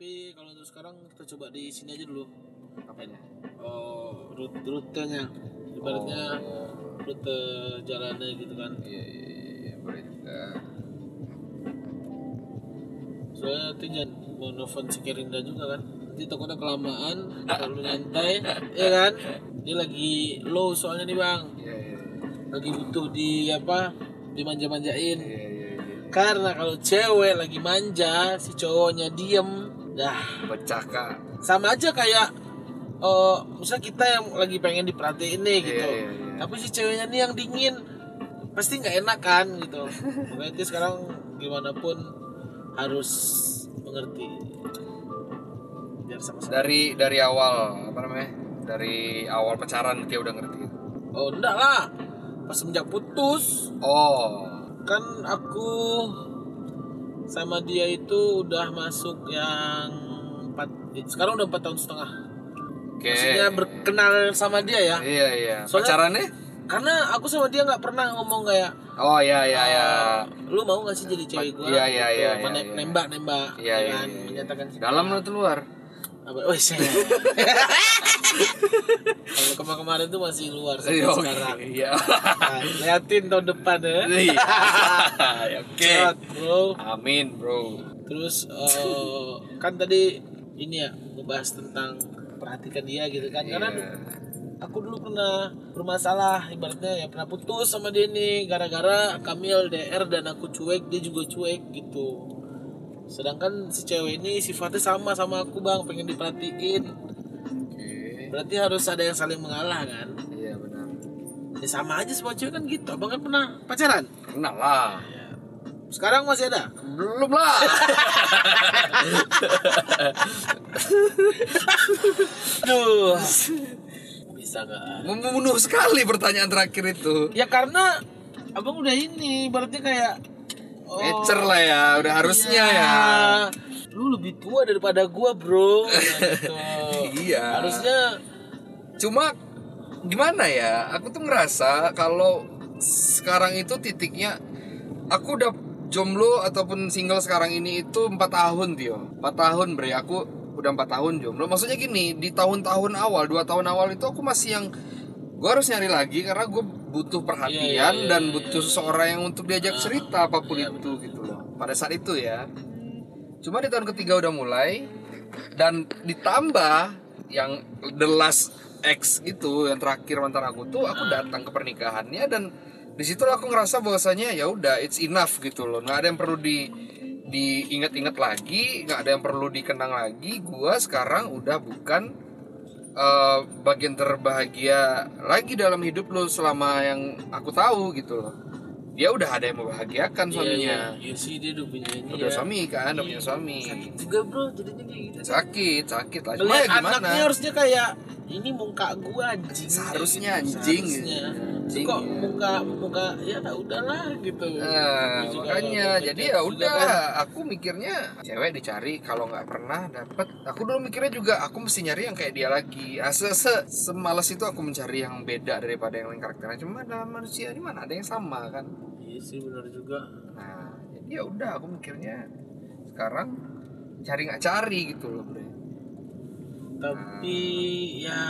Tapi kalau untuk sekarang kita coba di sini aja dulu. Apanya? Oh, rute rutenya. Ibaratnya rute jalannya gitu kan. Iya, iya, iya, boleh juga. Soalnya nanti jangan mau nelfon si Kerinda juga kan. Nanti takutnya kelamaan, terlalu nyantai, ya kan? Dia lagi low soalnya nih bang, Iya, iya, lagi butuh di apa? Dimanja-manjain. iya, iya, iya. Karena kalau cewek lagi manja, si cowoknya diem, dah Pecah kak. sama aja kayak eh misalnya kita yang lagi pengen diperhatiin nih gitu. Iya, iya, iya. Tapi si ceweknya nih yang dingin, pasti nggak enak kan gitu. Makanya sekarang gimana pun harus mengerti. Biar sama-sama. Dari dari awal apa namanya? Dari awal pacaran dia udah ngerti. Oh enggak lah, pas semenjak putus Oh, kan aku sama dia itu udah masuk yang empat sekarang udah empat tahun setengah oke. maksudnya berkenal sama dia ya Iya iya. Soalnya- Pacarannya? karena aku sama dia nggak pernah ngomong kayak Oh iya iya iya. "Eh, lu mau gak sih jadi cewek gua Iya, iya, Gitu. iya, iya, iya. nembak nembak Iya ya iya. kan? iya. menyatakan cinta. Dalam atau luar? Apa oh saya kalau kemarin kemarin tuh masih luar sampai Iya, oke. sekarang Iya. Nah, liatin tahun depan ya Iya. Oke. Cepat, bro Amin, Bro. Terus eh, kan tadi ini ya ngebahas tentang perhatikan dia gitu kan karena Iya. aku dulu pernah bermasalah ibaratnya ya pernah putus sama dia nih gara-gara kami LDR dan aku cuek dia juga cuek gitu. Sedangkan si cewek ini sifatnya sama sama aku bang pengen diperhatiin. Oke. Berarti harus ada yang saling mengalah kan? Iya benar. Ya sama aja semua cewek kan gitu. Abang kan pernah pacaran? Kenal lah. Ya. Sekarang masih ada? Belum lah. Aduh. Bisa nggak? Membunuh sekali pertanyaan terakhir itu. Ya karena abang udah ini, berarti kayak oh, Nature lah ya, udah harusnya iya. ya. Lu lebih tua daripada gua, Bro. Gitu. Iya. Harusnya Cuma gimana ya? Aku tuh ngerasa kalau sekarang itu titiknya aku udah jomblo ataupun single sekarang ini itu empat tahun Tio. Empat tahun bre. Aku udah empat tahun jomblo. Maksudnya gini, di tahun-tahun awal, dua tahun awal itu aku masih yang gue harus nyari lagi karena gue butuh perhatian Iya, iya, iya, dan iya, butuh seseorang yang untuk diajak cerita apa pun iya, itu gitu loh. Pada saat itu ya. Cuma di tahun ketiga udah mulai dan ditambah yang the last ex itu yang terakhir mantan aku tuh aku datang ke pernikahannya dan di situ aku ngerasa bahwasanya ya udah it's enough gitu loh nggak ada yang perlu di diingat-ingat lagi nggak ada yang perlu dikenang lagi gua sekarang udah bukan eh, bagian terbahagia lagi dalam hidup lo selama yang aku tahu gitu loh dia udah ada yang membahagiakan suaminya Iya, iya sih dia udah punya ini udah ya. suami kan udah Iya. punya suami Sakit juga, Bro. Jadinya kayak gitu. sakit sakit lah cuma ya gimana anaknya harusnya kayak ini muka gua anjing. Seharusnya gitu. anjing. Seharusnya. Anjing. Kok muka muka ya udahlah gitu. Nah, juga makanya nggak jadi ya udah kan. aku mikirnya cewek dicari kalau nggak pernah dapet aku dulu mikirnya juga aku mesti nyari yang kayak dia lagi Ah, se se semalas itu aku mencari yang beda daripada yang lain karakternya cuma dalam manusia ini mana ada yang sama kan Iya sih benar juga. nah jadi ya udah aku mikirnya sekarang cari nggak cari gitu loh bre Tapi ya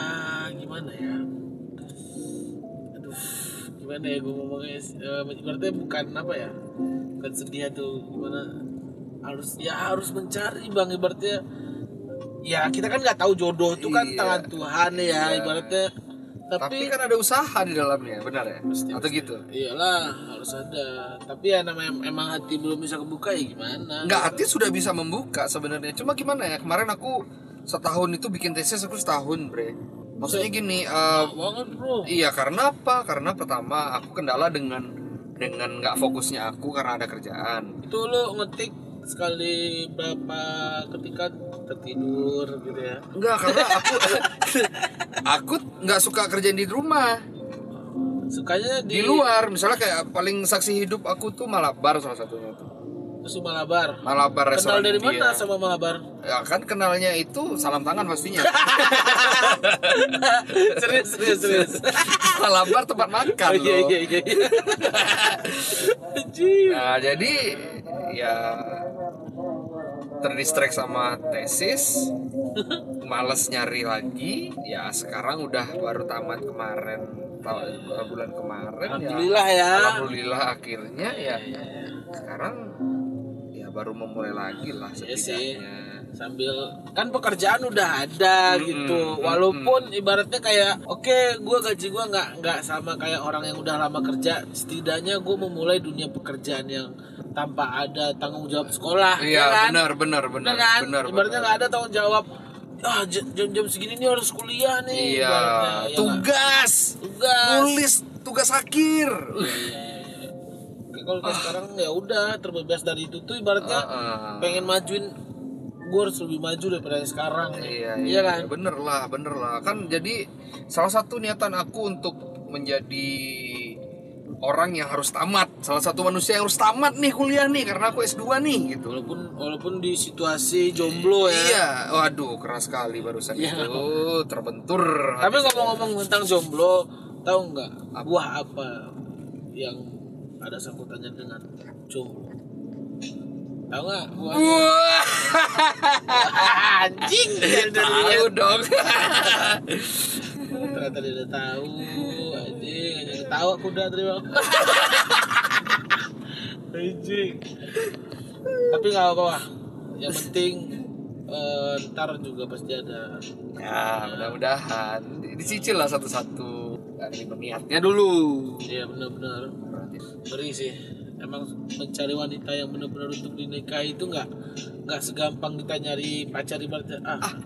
gimana ya? Aduh, gimana ya gue ngomongnya? Uh, ibaratnya bukan apa ya? Bukan sedih tuh gimana? Harus ya harus mencari bang ibaratnya. Ya kita kan nggak tahu jodoh itu kan Iya. tangan Tuhan ya Iya. ibaratnya. tapi, Tapi, kan ada usaha di dalamnya benar ya Pasti, atau pasti. gitu Iyalah harus ada. Tapi ya namanya emang hati belum bisa kebuka ya gimana? Nggak, hati sudah bisa membuka sebenarnya. Cuma gimana ya? Kemarin aku setahun itu bikin tesis aku setahun, Bre. Maksudnya gini, eh, banget bro. iya karena apa? Karena pertama aku kendala dengan dengan nggak fokusnya aku karena ada kerjaan. Itu lo ngetik sekali berapa ketika tertidur gitu ya? Enggak, karena aku aku nggak suka kerjain di rumah, Sukanya di di, luar. Misalnya kayak paling saksi hidup aku tuh Malabar salah satunya tuh. Di Malabar. Malabar Kenal restoran dari India. mana sama Malabar? Ya kan kenalnya itu salam tangan pastinya. serius, serius, serius. Malabar tempat makan Oh, iya, loh. iya, iya. iya. Nah, jadi ya terdistract sama tesis males nyari lagi ya sekarang udah baru tamat kemarin tahun bulan kemarin Alhamdulillah ya ya. alhamdulillah akhirnya ya sekarang ya baru memulai lagi lah Iya sih. setidaknya. Sambil kan pekerjaan udah ada Mm-mm, gitu. walaupun ibaratnya kayak oke gue gaji gue nggak nggak sama kayak orang yang udah lama kerja. Setidaknya gue memulai dunia pekerjaan yang tanpa ada tanggung jawab sekolah iya ya kan? benar benar benar kan? benar ibaratnya nggak ada tanggung jawab ah jam-jam segini nih harus kuliah nih iya. ibaratnya, ya nggak? tugas! Tugas. Nulis tugas akhir. Iya, iya, iya. Oke, kalau kayak sekarang ya udah terbebas dari itu tuh ibaratnya Heeh. pengen majuin gue harus lebih maju daripada yang sekarang nih. Iya, iya iya, kan bener lah, bener lah. Kan jadi salah satu niatan aku untuk menjadi orang yang harus tamat. Salah satu manusia yang harus tamat nih kuliah nih karena aku S2 nih gitu. walaupun walaupun di situasi jomblo ya Iya, waduh keras sekali barusan Iya. itu terbentur. tapi ngomong-ngomong tentang jomblo tahu nggak buah apa yang ada sangkutannya dengan jomblo tahu nggak? Anjing. Udah tahu dong. ternyata dia udah tahu anjing. Tahu aku udah terima. Anjing. Tapi nggak apa-apa yang penting eh, ntar juga pasti ada. Ya, mudah-mudahan. Dicicil lah satu-satu dari niatnya dulu. iya benar-benar ngeri sih emang mencari wanita yang benar-benar untuk dinikahi itu nggak nggak segampang kita nyari pacar ibaratnya ah,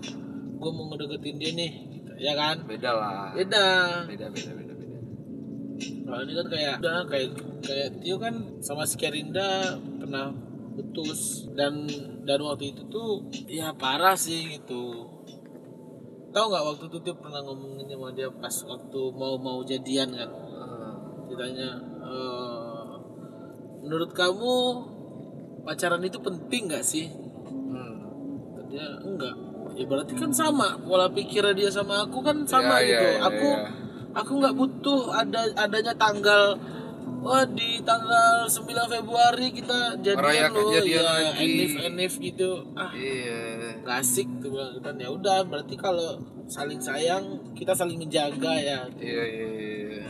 gue mau ngedeketin dia nih ya kan Beda lah. beda Beda, beda, beda, beda. Kalau ini kan kayak udah kayak kayak Tio kan sama si Kerinda pernah putus dan dan waktu itu tuh ya parah sih gitu. Tahu nggak waktu itu Tio pernah ngomongin sama dia pas waktu mau mau jadian kan? Ditanya "Eh, menurut kamu pacaran itu penting nggak sih? Hmm. Dia enggak. Ya berarti kan sama pola pikirnya dia sama aku kan sama Ya, ya, gitu. ya, aku ya. aku nggak butuh ada adanya tanggal wah di tanggal 9 Februari kita jadian Merayakan loh jadian ya lagi. enif enif gitu ah Iya. nggak asik tuh kan ya udah berarti kalau saling sayang kita saling menjaga ya Iya, iya, iya.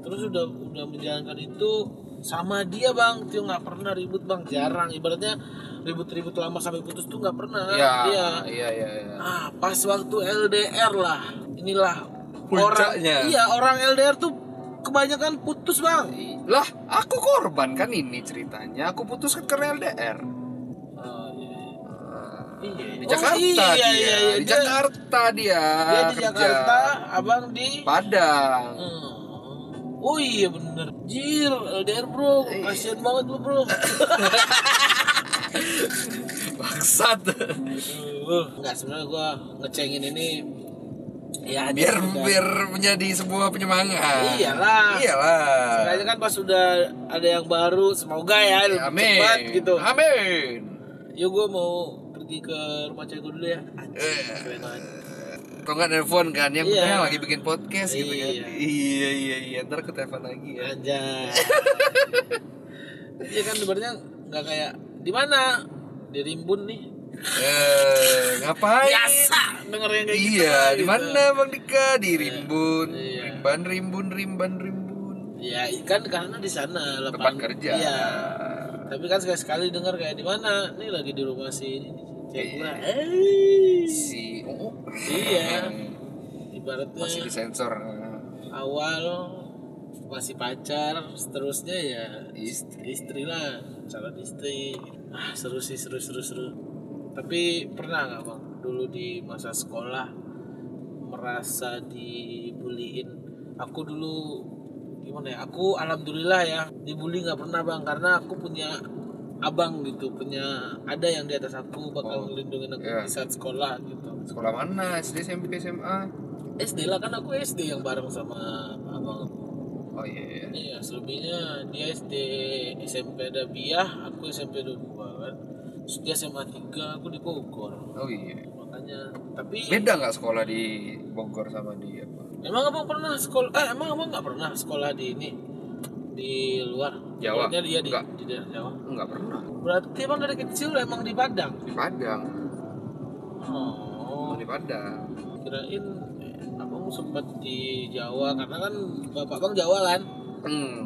terus udah udah menjalankan itu sama dia bang Tio nggak pernah ribut bang jarang ibaratnya ribut-ribut lama sampai putus tuh nggak pernah Iya, Iya. iya, iya, iya. Ah, pas waktu LDR lah. Inilah Puncaknya. orang Iya, orang LDR tuh kebanyakan putus, Bang. Lah, aku korban kan ini ceritanya. Aku putus kan karena LDR. Oh, iya. Iya. Di Oh, Jakarta iya, dia. iya, iya. Di Dia- Jakarta dia. Dia di kerja. Jakarta, Abang di Padang. Hmm. Oh iya bener Jir LDR bro Iya. Kasian banget lu bro Bangsat. Enggak sebenarnya gua ngecengin ini Ya biar biar menjadi sebuah penyemangat. Iyalah. Iyalah. Kayaknya kan pas sudah ada yang baru Semoga ya lebih Amin. cepat gitu Amin. Yuk gue mau pergi ke rumah cewek gue dulu ya. Anjing, Eh. Kok nggak nelfon kan? Yang Iya. lagi bikin podcast gitu kan? Iya. Iya iya iya. Ntar ke telepon lagi ya. Anjay. Iya kan sebenarnya nggak kayak di mana di Rimbun nih. Eh ngapain? Biasa denger yang kayak gitu. Iya, di gitu. mana Bang Dika? Di Rimbun. Iya. Rimban, Rimbun, Rimban, Rimbun. Iya, kan karena di sana Tempat lapangan kerja. Iya. Tapi kan sekali sekali dengar kayak di mana? Nih lagi di rumah si ini. Cewek Iya. Eh. Si oh. Iya. Ibaratnya Masih disensor. awal masih pacar, seterusnya ya Istri. istri lah, calon istri. Ah, seru sih, seru seru seru. Tapi pernah nggak bang dulu di masa sekolah merasa dibuliin? Aku dulu gimana ya? Aku alhamdulillah ya dibully nggak pernah bang karena aku punya abang gitu, punya ada yang di atas aku bakal Oh, ngelindungin aku iya. di saat sekolah gitu. Sekolah mana? SD, SMP, SMA? SD lah kan aku SD yang bareng sama abang aku. Oh iya. iya. Iya, selebihnya dia SD SMP Dabiah, aku SMP 22 dia SMA 3, aku di Bogor. Oh iya. Makanya, tapi Beda nggak sekolah di Bogor sama di apa? emang abang pernah sekolah, eh emang abang nggak pernah sekolah di ini di luar? Jawa? Pokoknya dia di, Enggak. di daerah Jawa. Enggak pernah Berarti emang dari kecil emang di Padang. di Padang. Oh, Di Padang. kirain eh, abang sempat di Jawa karena kan bapak bang Jawa kan. Hmm.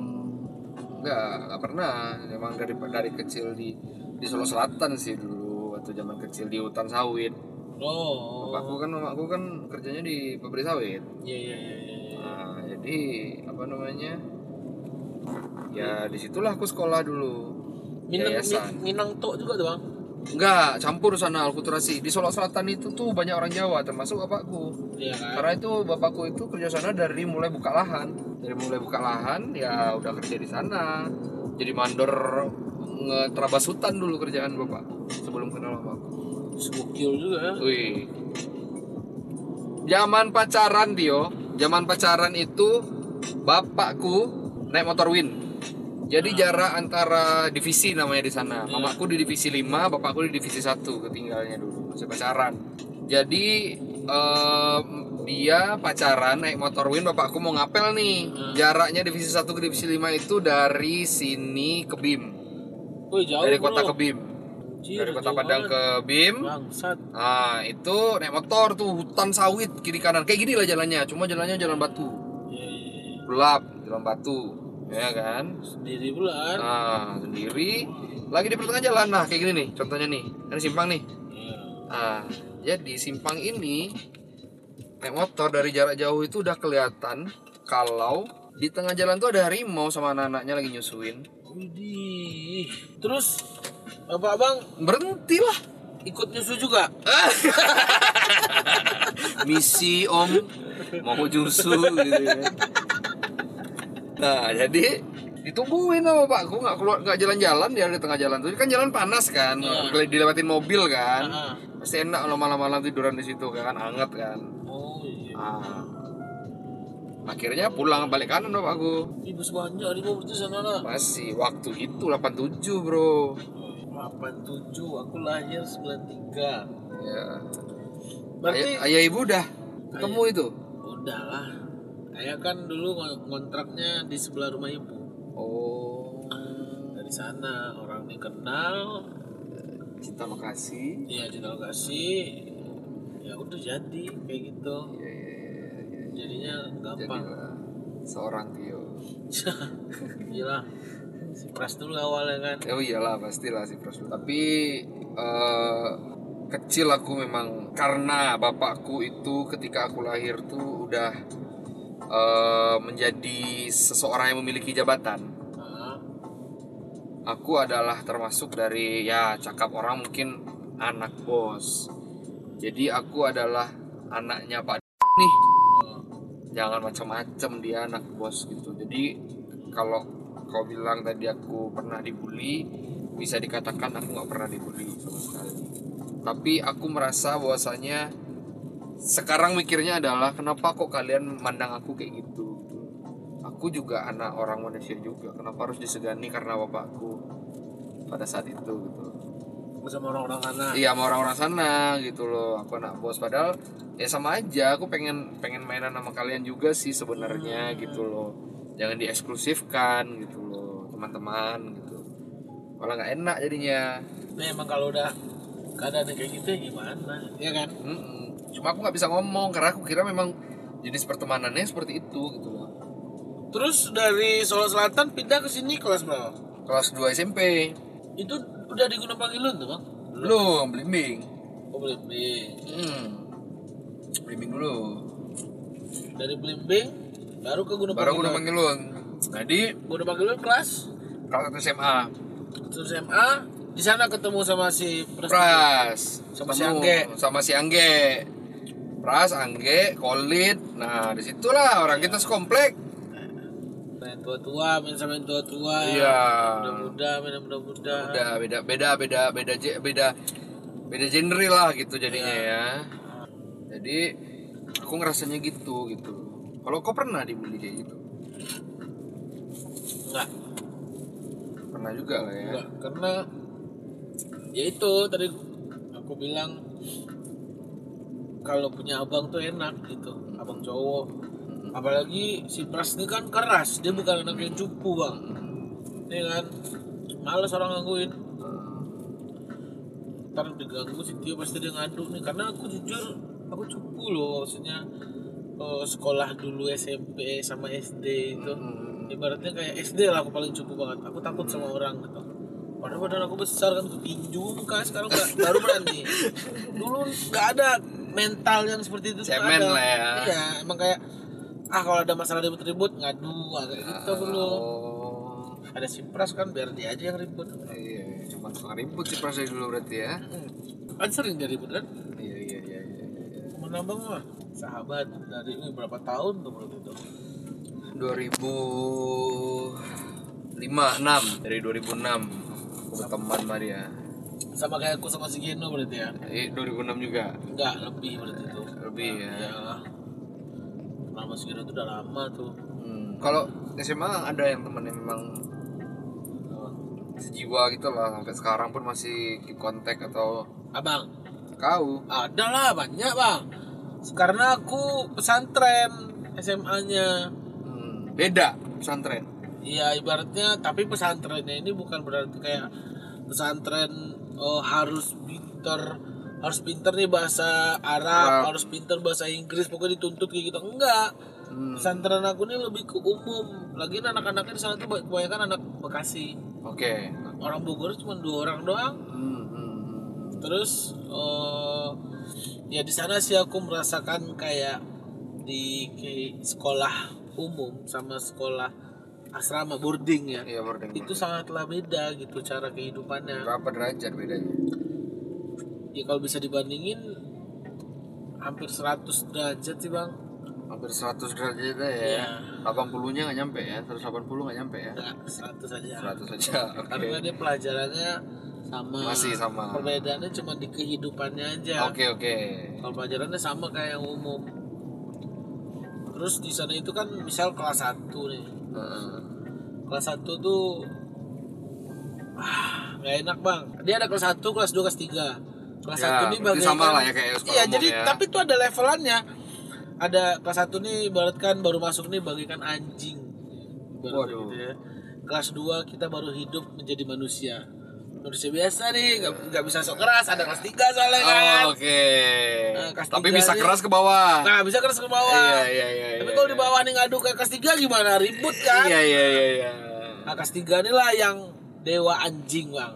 Enggak, enggak pernah. Emang dari dari kecil di di Solo Selatan sih dulu waktu zaman kecil di hutan sawit. Oh, Bapakku kan mamaku kan kerjanya di pabrik sawit. iya iya iya. Nah, jadi apa namanya? Ya di situlah aku sekolah dulu. Minang, Yayasan. Mi- Minang Tok juga tuh bang. Enggak, campur sana alkulturasi. Di Solo Selatan itu tuh banyak orang Jawa, termasuk bapakku. Iya kan. Karena itu bapakku itu kerja sana dari mulai buka lahan. Dari mulai buka lahan, ya udah kerja di sana. Jadi mandor ngeterabas hutan dulu kerjaan bapak sebelum kenal sama aku. Juga ya. Wih. Zaman pacaran Tio, zaman pacaran itu bapakku naik motor Win. Jadi jarak antara divisi namanya di sana. Mamaku di divisi 5, bapakku di divisi 1 ketinggalnya dulu masih pacaran. Jadi em, dia pacaran naik motor Win, bapakku mau ngapel nih. Jaraknya divisi 1 ke divisi 5 itu dari sini ke BIM. Wih jauh Dari kota bro. ke BIM. Dari kota Padang banget. ke BIM. Bangsat. Ah, itu naik motor tuh hutan sawit kiri kanan. Kayak gini lah jalannya, cuma jalannya jalan batu. Iya iya. iya. Gelap, jalan batu. Ya kan? Sendiri bulan. Nah, sendiri lagi di pertengahan jalan. Nah, kayak gini nih, contohnya nih. Ini simpang nih. Iya. Ah, jadi simpang ini naik motor dari jarak jauh itu udah kelihatan kalau di tengah jalan tuh ada harimau sama anak-anaknya lagi nyusuin. Widih. Terus bapak bang Berhentilah. ikut nyusu juga. misi om mau nyusu gitu ya. Nah jadi ditungguin sama bapakku nggak keluar nggak jalan-jalan dia di tengah jalan tuh kan jalan panas kan Iya. dilewatin mobil kan Ah. pasti enak kalau malam-malam tiduran di situ kan anget kan Oh iya. ah. Akhirnya pulang balik kanan bapakku Ibu sebanyak di bawah itu sana lah. masih waktu itu 87 bro 87 aku lahir 93. ya Berarti ayah, ayah ibu udah ketemu itu udah lah. Ayah kan dulu ngontraknya di sebelah rumah ibu. oh Dari sana orang ini kenal, cinta makasih ya cinta kasih, ya udah jadi kayak gitu. Iya, iya, iya, iya. Jadinya gampang. Jadilah seorang Tio. Gila. Si Pras dulu awalnya kan. Oh iyalah pastilah si Pros. Tapi eh, kecil aku memang karena bapakku itu ketika aku lahir tuh udah eh, menjadi seseorang yang memiliki jabatan. Aku adalah termasuk dari ya cakap orang mungkin anak bos. Jadi aku adalah anaknya Pak nih. Oh, jangan macam-macam dia anak bos gitu. Jadi kalau kau bilang tadi aku pernah dibully bisa dikatakan aku nggak pernah dibully sama sekali. Tapi aku merasa bahwasanya sekarang mikirnya adalah kenapa kok kalian mandang aku kayak gitu? Aku juga anak orang manusia juga kenapa harus disegani karena bapakku pada saat itu gitu bersama orang-orang sana. iya sama orang-orang sana gitu loh aku anak bos padahal ya sama aja aku pengen pengen mainan sama kalian juga sih sebenarnya gitu loh jangan dieksklusifkan gitu loh teman-teman gitu malah nggak enak jadinya Nah, emang kalau udah keadaan kayak gitu ya gimana? Ya kan? Mm-mm. cuma aku nggak bisa ngomong karena aku kira memang jenis pertemanannya seperti itu gitu loh Terus dari Solo Selatan pindah ke sini kelas berapa? kelas 2 SMP Itu udah di Gunung Pangilun tuh, Bang? belum blimbing Oh, Blimbing. hmm. blimbing dulu Dari Blimbing baru ke Gunung baru Pangilun. gunung Pangilun jadi Gunung Pangilun kelas kelas satu SMA terus SMA di sana ketemu sama si Pras. Pras Sama si Angge. sama si Angge Pras Angge Kolit nah di situlah orang kita sekomplek tua-tua, main sama yang tua-tua. Iya. Muda-muda, main sama muda-muda. udah beda beda beda beda je- beda beda genre lah gitu jadinya ya jadi aku ngerasanya gitu gitu kalau kau pernah dibully kayak gitu Enggak, pernah juga lah ya enggak. Karena ya itu tadi aku bilang kalau punya abang tuh enak gitu. Abang cowok. Apalagi si Pras ini kan keras, dia bukan anak yang cupu bang. Nih kan, males orang gangguin. Ntar diganggu si Tio pasti dia ngadu nih karena aku jujur aku cupu loh maksudnya eh, sekolah dulu SMP sama SD itu Hmm. ibaratnya kayak SD lah aku paling cupu banget aku takut sama orang gitu padahal badan aku besar kan tinju muka sekarang nggak- baru berani dulu nggak ada mental yang seperti itu Cemen ada. lah ya. iya emang kayak ah kalau ada masalah ribut-ribut ngadu kayak gitu dulu Oh. ada simpras kan biar dia aja yang ribut Iya, cuma suka ribut sih pas dari dulu berarti ya. kan sering dia ribut kan Iya, iya, iya, iya. iya. temen abang mah sahabat dari uh, berapa tahun tuh berarti itu 2005, 6 dari 2006 aku berteman sama dia. sama kayak aku sama si Geno berarti ya Eh, 2006 juga. enggak lebih berarti itu Lebih ya. ya Geno tuh udah lama tuh. Hmm. Kalau SMA ada yang temen yang memang sejiwa gitu lah sampai sekarang pun masih keep kontak atau abang. Kau. Ada lah banyak bang. Karena aku pesantren SMA-nya hmm. beda pesantren? Iya ibaratnya tapi pesantrennya ini bukan berarti kayak pesantren oh, harus pinter harus pinter nih bahasa Arab, Arab. harus pinter bahasa Inggris pokoknya dituntut kayak gitu. Enggak. Hmm. pesantren aku ini lebih ke umum. Lagi anak-anaknya di sana tuh kebanyakan anak Bekasi. Oke. Orang Bogor cuma dua orang doang. Hmm, hmm, hmm. terus eh, ya di sana sih aku merasakan kayak di ke- sekolah umum sama sekolah asrama boarding ya. Iya boarding itu sangatlah beda gitu cara kehidupannya. Berapa derajat bedanya ya kalau bisa dibandingin hampir 100 derajat sih bang. Hampir 100 derajat ya. Iya. 80 nya nggak nyampe ya 180 nggak nyampe ya? Enggak 100 aja. 100 aja oke. karena dia pelajarannya sama. Masih sama. perbedaannya cuma di kehidupannya aja. Oke oke. Kalau pelajarannya sama kayak yang umum. Terus di sana itu kan misal kelas 1 nih. Heeh. kelas 1 tuh ah nggak enak bang. Dia ada kelas 1 kelas 2 kelas 3 kelas Ya, 1 nih bagaikan sama lah ya kayak iya jadi ya. tapi itu ada levelannya ada kelas 1 nih ibaratkan baru masuk nih bagaikan anjing Waduh. gitu ya. kelas 2 kita baru hidup menjadi manusia manusia biasa nih nggak nggak bisa sok keras ada kelas 3 soalnya kan Oh, oke Nah, kelas tapi tiga bisa nih. keras ke bawah Nah, bisa keras ke bawah. iya iya iya Tapi iya, kalau di iya. bawah nih ngadu kayak kelas 3 gimana? Ribut kan? iya iya iya iya Nah, kelas 3 ini lah yang dewa anjing, Bang.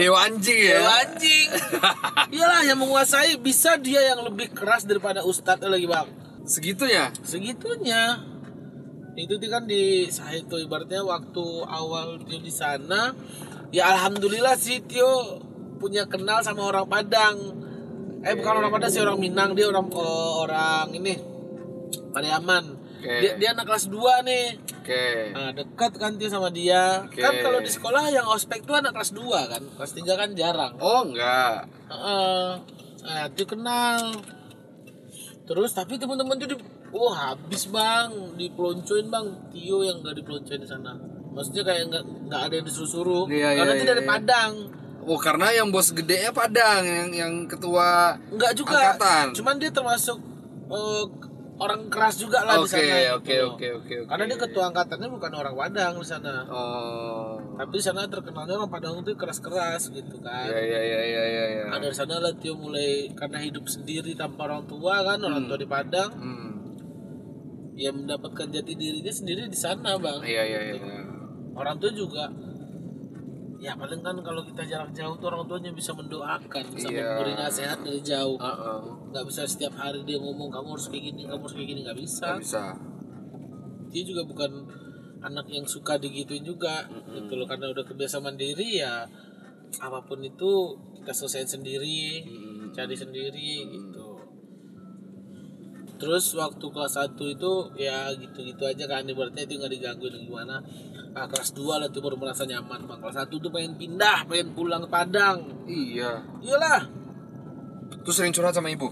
Dewa anjing ya dewa anjing. Iyalah yang menguasai bisa dia yang lebih keras daripada ustadz lagi, Bang. segitunya Segitunya. Itu kan di saya itu ibaratnya waktu awal Tio di sana, ya alhamdulillah sih Tio punya kenal sama orang Padang. Eh bukan orang Padang sih orang Minang, dia orang oh, orang ini Pariaman. Oke. Dia, dia anak kelas 2 nih. oke Nah, dekat kan Tio sama dia. Oke. Kan kalau di sekolah yang ospek tuh anak kelas 2 kan. Kelas 3 kan jarang. oh enggak Heeh. Nah, Tio kenal. Terus tapi teman-teman tuh di oh habis bang dipeloncoin bang Tio yang nggak dipeloncoin di sana maksudnya kayak nggak nggak ada yang disuruh-suruh Iya, karena iya, itu iya, dari iya. Padang oh karena yang bos gedenya Padang yang yang ketua nggak juga Angkatan. cuman dia termasuk eh, orang keras juga lah di oke sana gitu oke loh. oke oke oke. Karena dia ketua angkatannya bukan orang Padang di sana. Oh. Tapi di sana terkenalnya orang Padang itu keras-keras gitu kan. Iya iya iya iya iya iya. Nah, dari sana lah Tio mulai karena hidup sendiri tanpa orang tua kan orang tua di Padang. Hmm. ya mendapatkan jati dirinya sendiri di sana bang. Iya iya iya. Orang tua juga ya paling kan kalau kita jarak jauh tuh orang tuanya bisa mendoakan bisa Iya. memberi nasihat dari jauh. Nggak bisa setiap hari dia ngomong kamu harus kayak gini kamu harus kayak gini. Nggak bisa. Nggak bisa. Dia juga bukan anak yang suka digituin juga gitu loh. Karena udah kebiasa mandiri ya apa pun itu kita selesaiin sendiri Mm. cari sendiri gitu. Terus waktu kelas 1 itu ya gitu-gitu aja kan ibaratnya itu nggak digangguin gimana nah, kelas 2 lah tuh baru merasa nyaman bang. Kelas 1 tuh pengen pindah pengen pulang ke Padang. Iya. Iyalah. Tuh sering curhat sama ibu?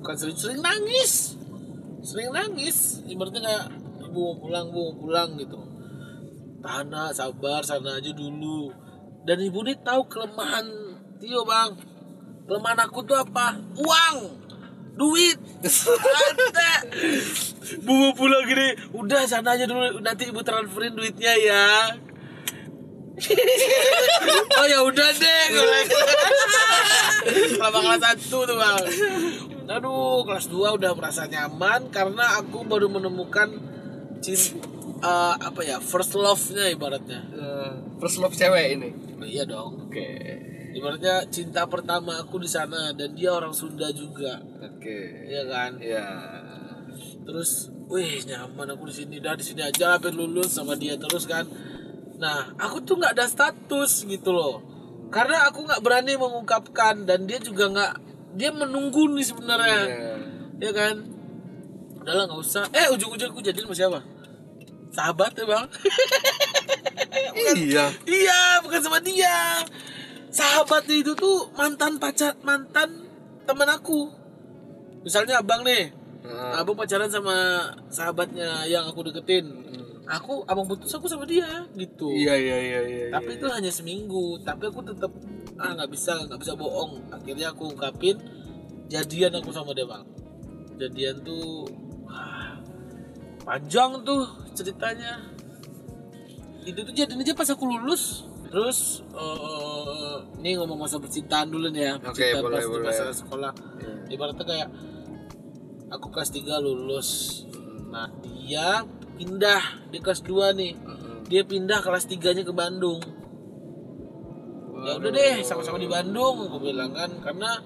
Bukan sering-sering nangis. Sering nangis. Ibaratnya kayak ibu mau pulang ibu mau pulang gitu. Tahan nak, sabar sana aja dulu. Dan ibu ini tahu kelemahan Tio bang. Kelemahan aku tuh apa? Uang duit. Ada. Bu mau pulang gini. Udah sana aja dulu. Nanti ibu transferin duitnya ya. Oh ya udah deh kalau selama kelas satu tuh bang. Aduh kelas 2 udah merasa nyaman karena aku baru menemukan cinta apa ya first love nya ibaratnya. Eh, first love cewek ini. Oh, iya dong. Oke. Ibaratnya cinta pertama aku di sana dan dia orang Sunda juga. Oke. Iya kan? Ya. terus wih nyaman aku di sini. Dah di sini aja sampai lulus sama dia terus kan. Nah aku tuh nggak ada status gitu loh. Karena aku nggak berani mengungkapkan dan dia juga nggak dia menunggu nih sebenarnya. Iya. ya kan? Udahlah nggak usah. Eh ujung-ujung aku jadi sama siapa? Sahabat ya bang. Iya. iya bukan sama dia sahabatnya itu tuh mantan pacar mantan teman aku. Misalnya abang nih Nah, abang pacaran sama sahabatnya yang aku deketin. Aku abang putus aku sama dia gitu. Iya iya iya iya. tapi itu hanya seminggu. Tapi aku tetap ah nggak bisa nggak bisa bohong. Akhirnya aku ungkapin jadian aku sama dia bang. Jadian tuh ah, panjang tuh ceritanya. Itu tuh jadian aja pas aku lulus terus eh ini ngomong masa percintaan dulu nih ya percintaan boleh, pas di boleh. masa sekolah. Iya. ibaratnya kayak aku kelas 3 lulus. Nah dia pindah di kelas 2 nih. Mm-mm. dia pindah kelas 3 nya ke Bandung. Ya udah deh sama-sama di Bandung aku bilang kan. Karena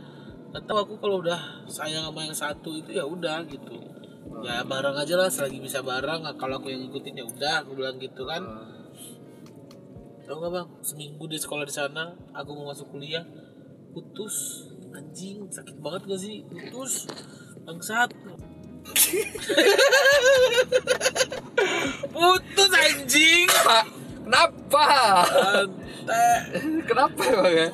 tahu aku kalau udah sayang sama yang satu itu ya udah gitu. Ya bareng aja lah selagi bisa bareng. Kalau aku yang ngikutin ya udah aku bilang gitu kan tau gak bang? Seminggu dia sekolah di sana aku mau masuk kuliah putus. Anjing sakit banget gak sih? Putus. Bangsat. Putus anjing. Pak, kenapa? Kenapa emang ya?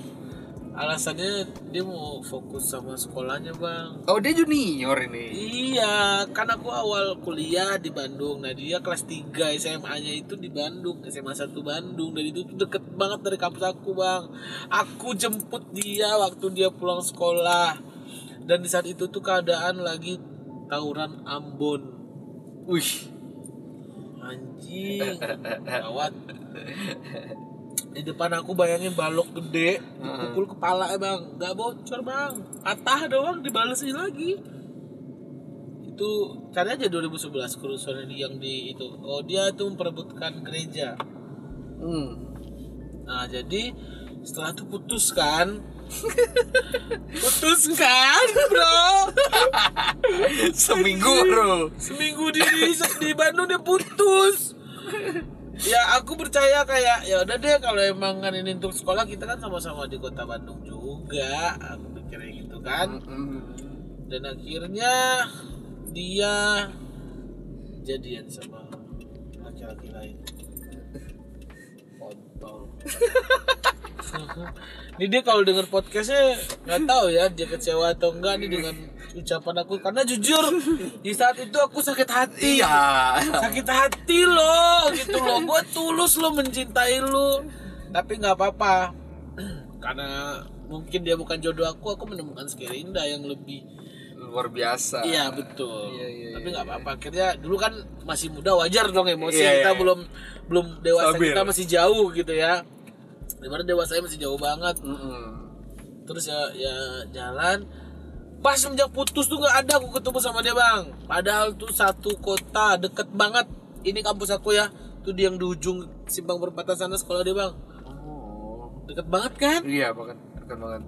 Alasannya dia mau fokus sama sekolahnya bang Oh dia junior ini. Iya, kan aku awal kuliah di Bandung. Nah, dia kelas 3 SMA-nya itu di Bandung, SMA 1 Bandung. Dan itu tuh deket banget dari kampus aku, Bang. Aku jemput dia waktu dia pulang sekolah. Dan di saat itu tuh keadaan lagi tawuran Ambon. Wih. Anjing, gawat. Di depan aku bayangin balok gede, dipukul kepala ya bang, nggak bocor bang, patah doang dibalesin lagi. Itu cari aja 2011 kerusuhan yang di itu. Oh dia itu memperebutkan gereja. Hmm. Nah jadi setelah itu putus kan, putus kan bro. Seminggu bro. seminggu di di Bandung dia putus ya aku percaya kayak ya udah deh kalau emang kan ini untuk sekolah kita kan sama-sama di kota Bandung juga aku pikirnya gitu kan. Dan akhirnya dia jadian sama laki-laki lain. Kontol ini dia kalau denger podcastnya nggak tahu ya dia kecewa atau enggak nih dengan ucapan aku. Karena jujur di saat itu aku sakit hati. Iya. sakit hati lo gitu loh. Gue tulus lo mencintai lo tapi nggak apa-apa. Karena mungkin dia bukan jodoh aku aku menemukan Skerinda yang lebih Luar biasa. iya betul. Iya, iya, tapi nggak apa-apa. Akhirnya dulu kan masih muda wajar dong emosi Iya, kita iya. belum belum dewasa Stabil. kita masih jauh gitu ya Di mana dewasanya masih jauh banget Mm-mm. terus ya ya jalan pas semenjak putus tuh nggak ada aku ketemu sama dia bang padahal tuh satu kota deket banget ini kampus aku ya tuh di yang di ujung simpang perempatan sana sekolah dia bang Oh. deket banget kan Iya bahkan dekat banget.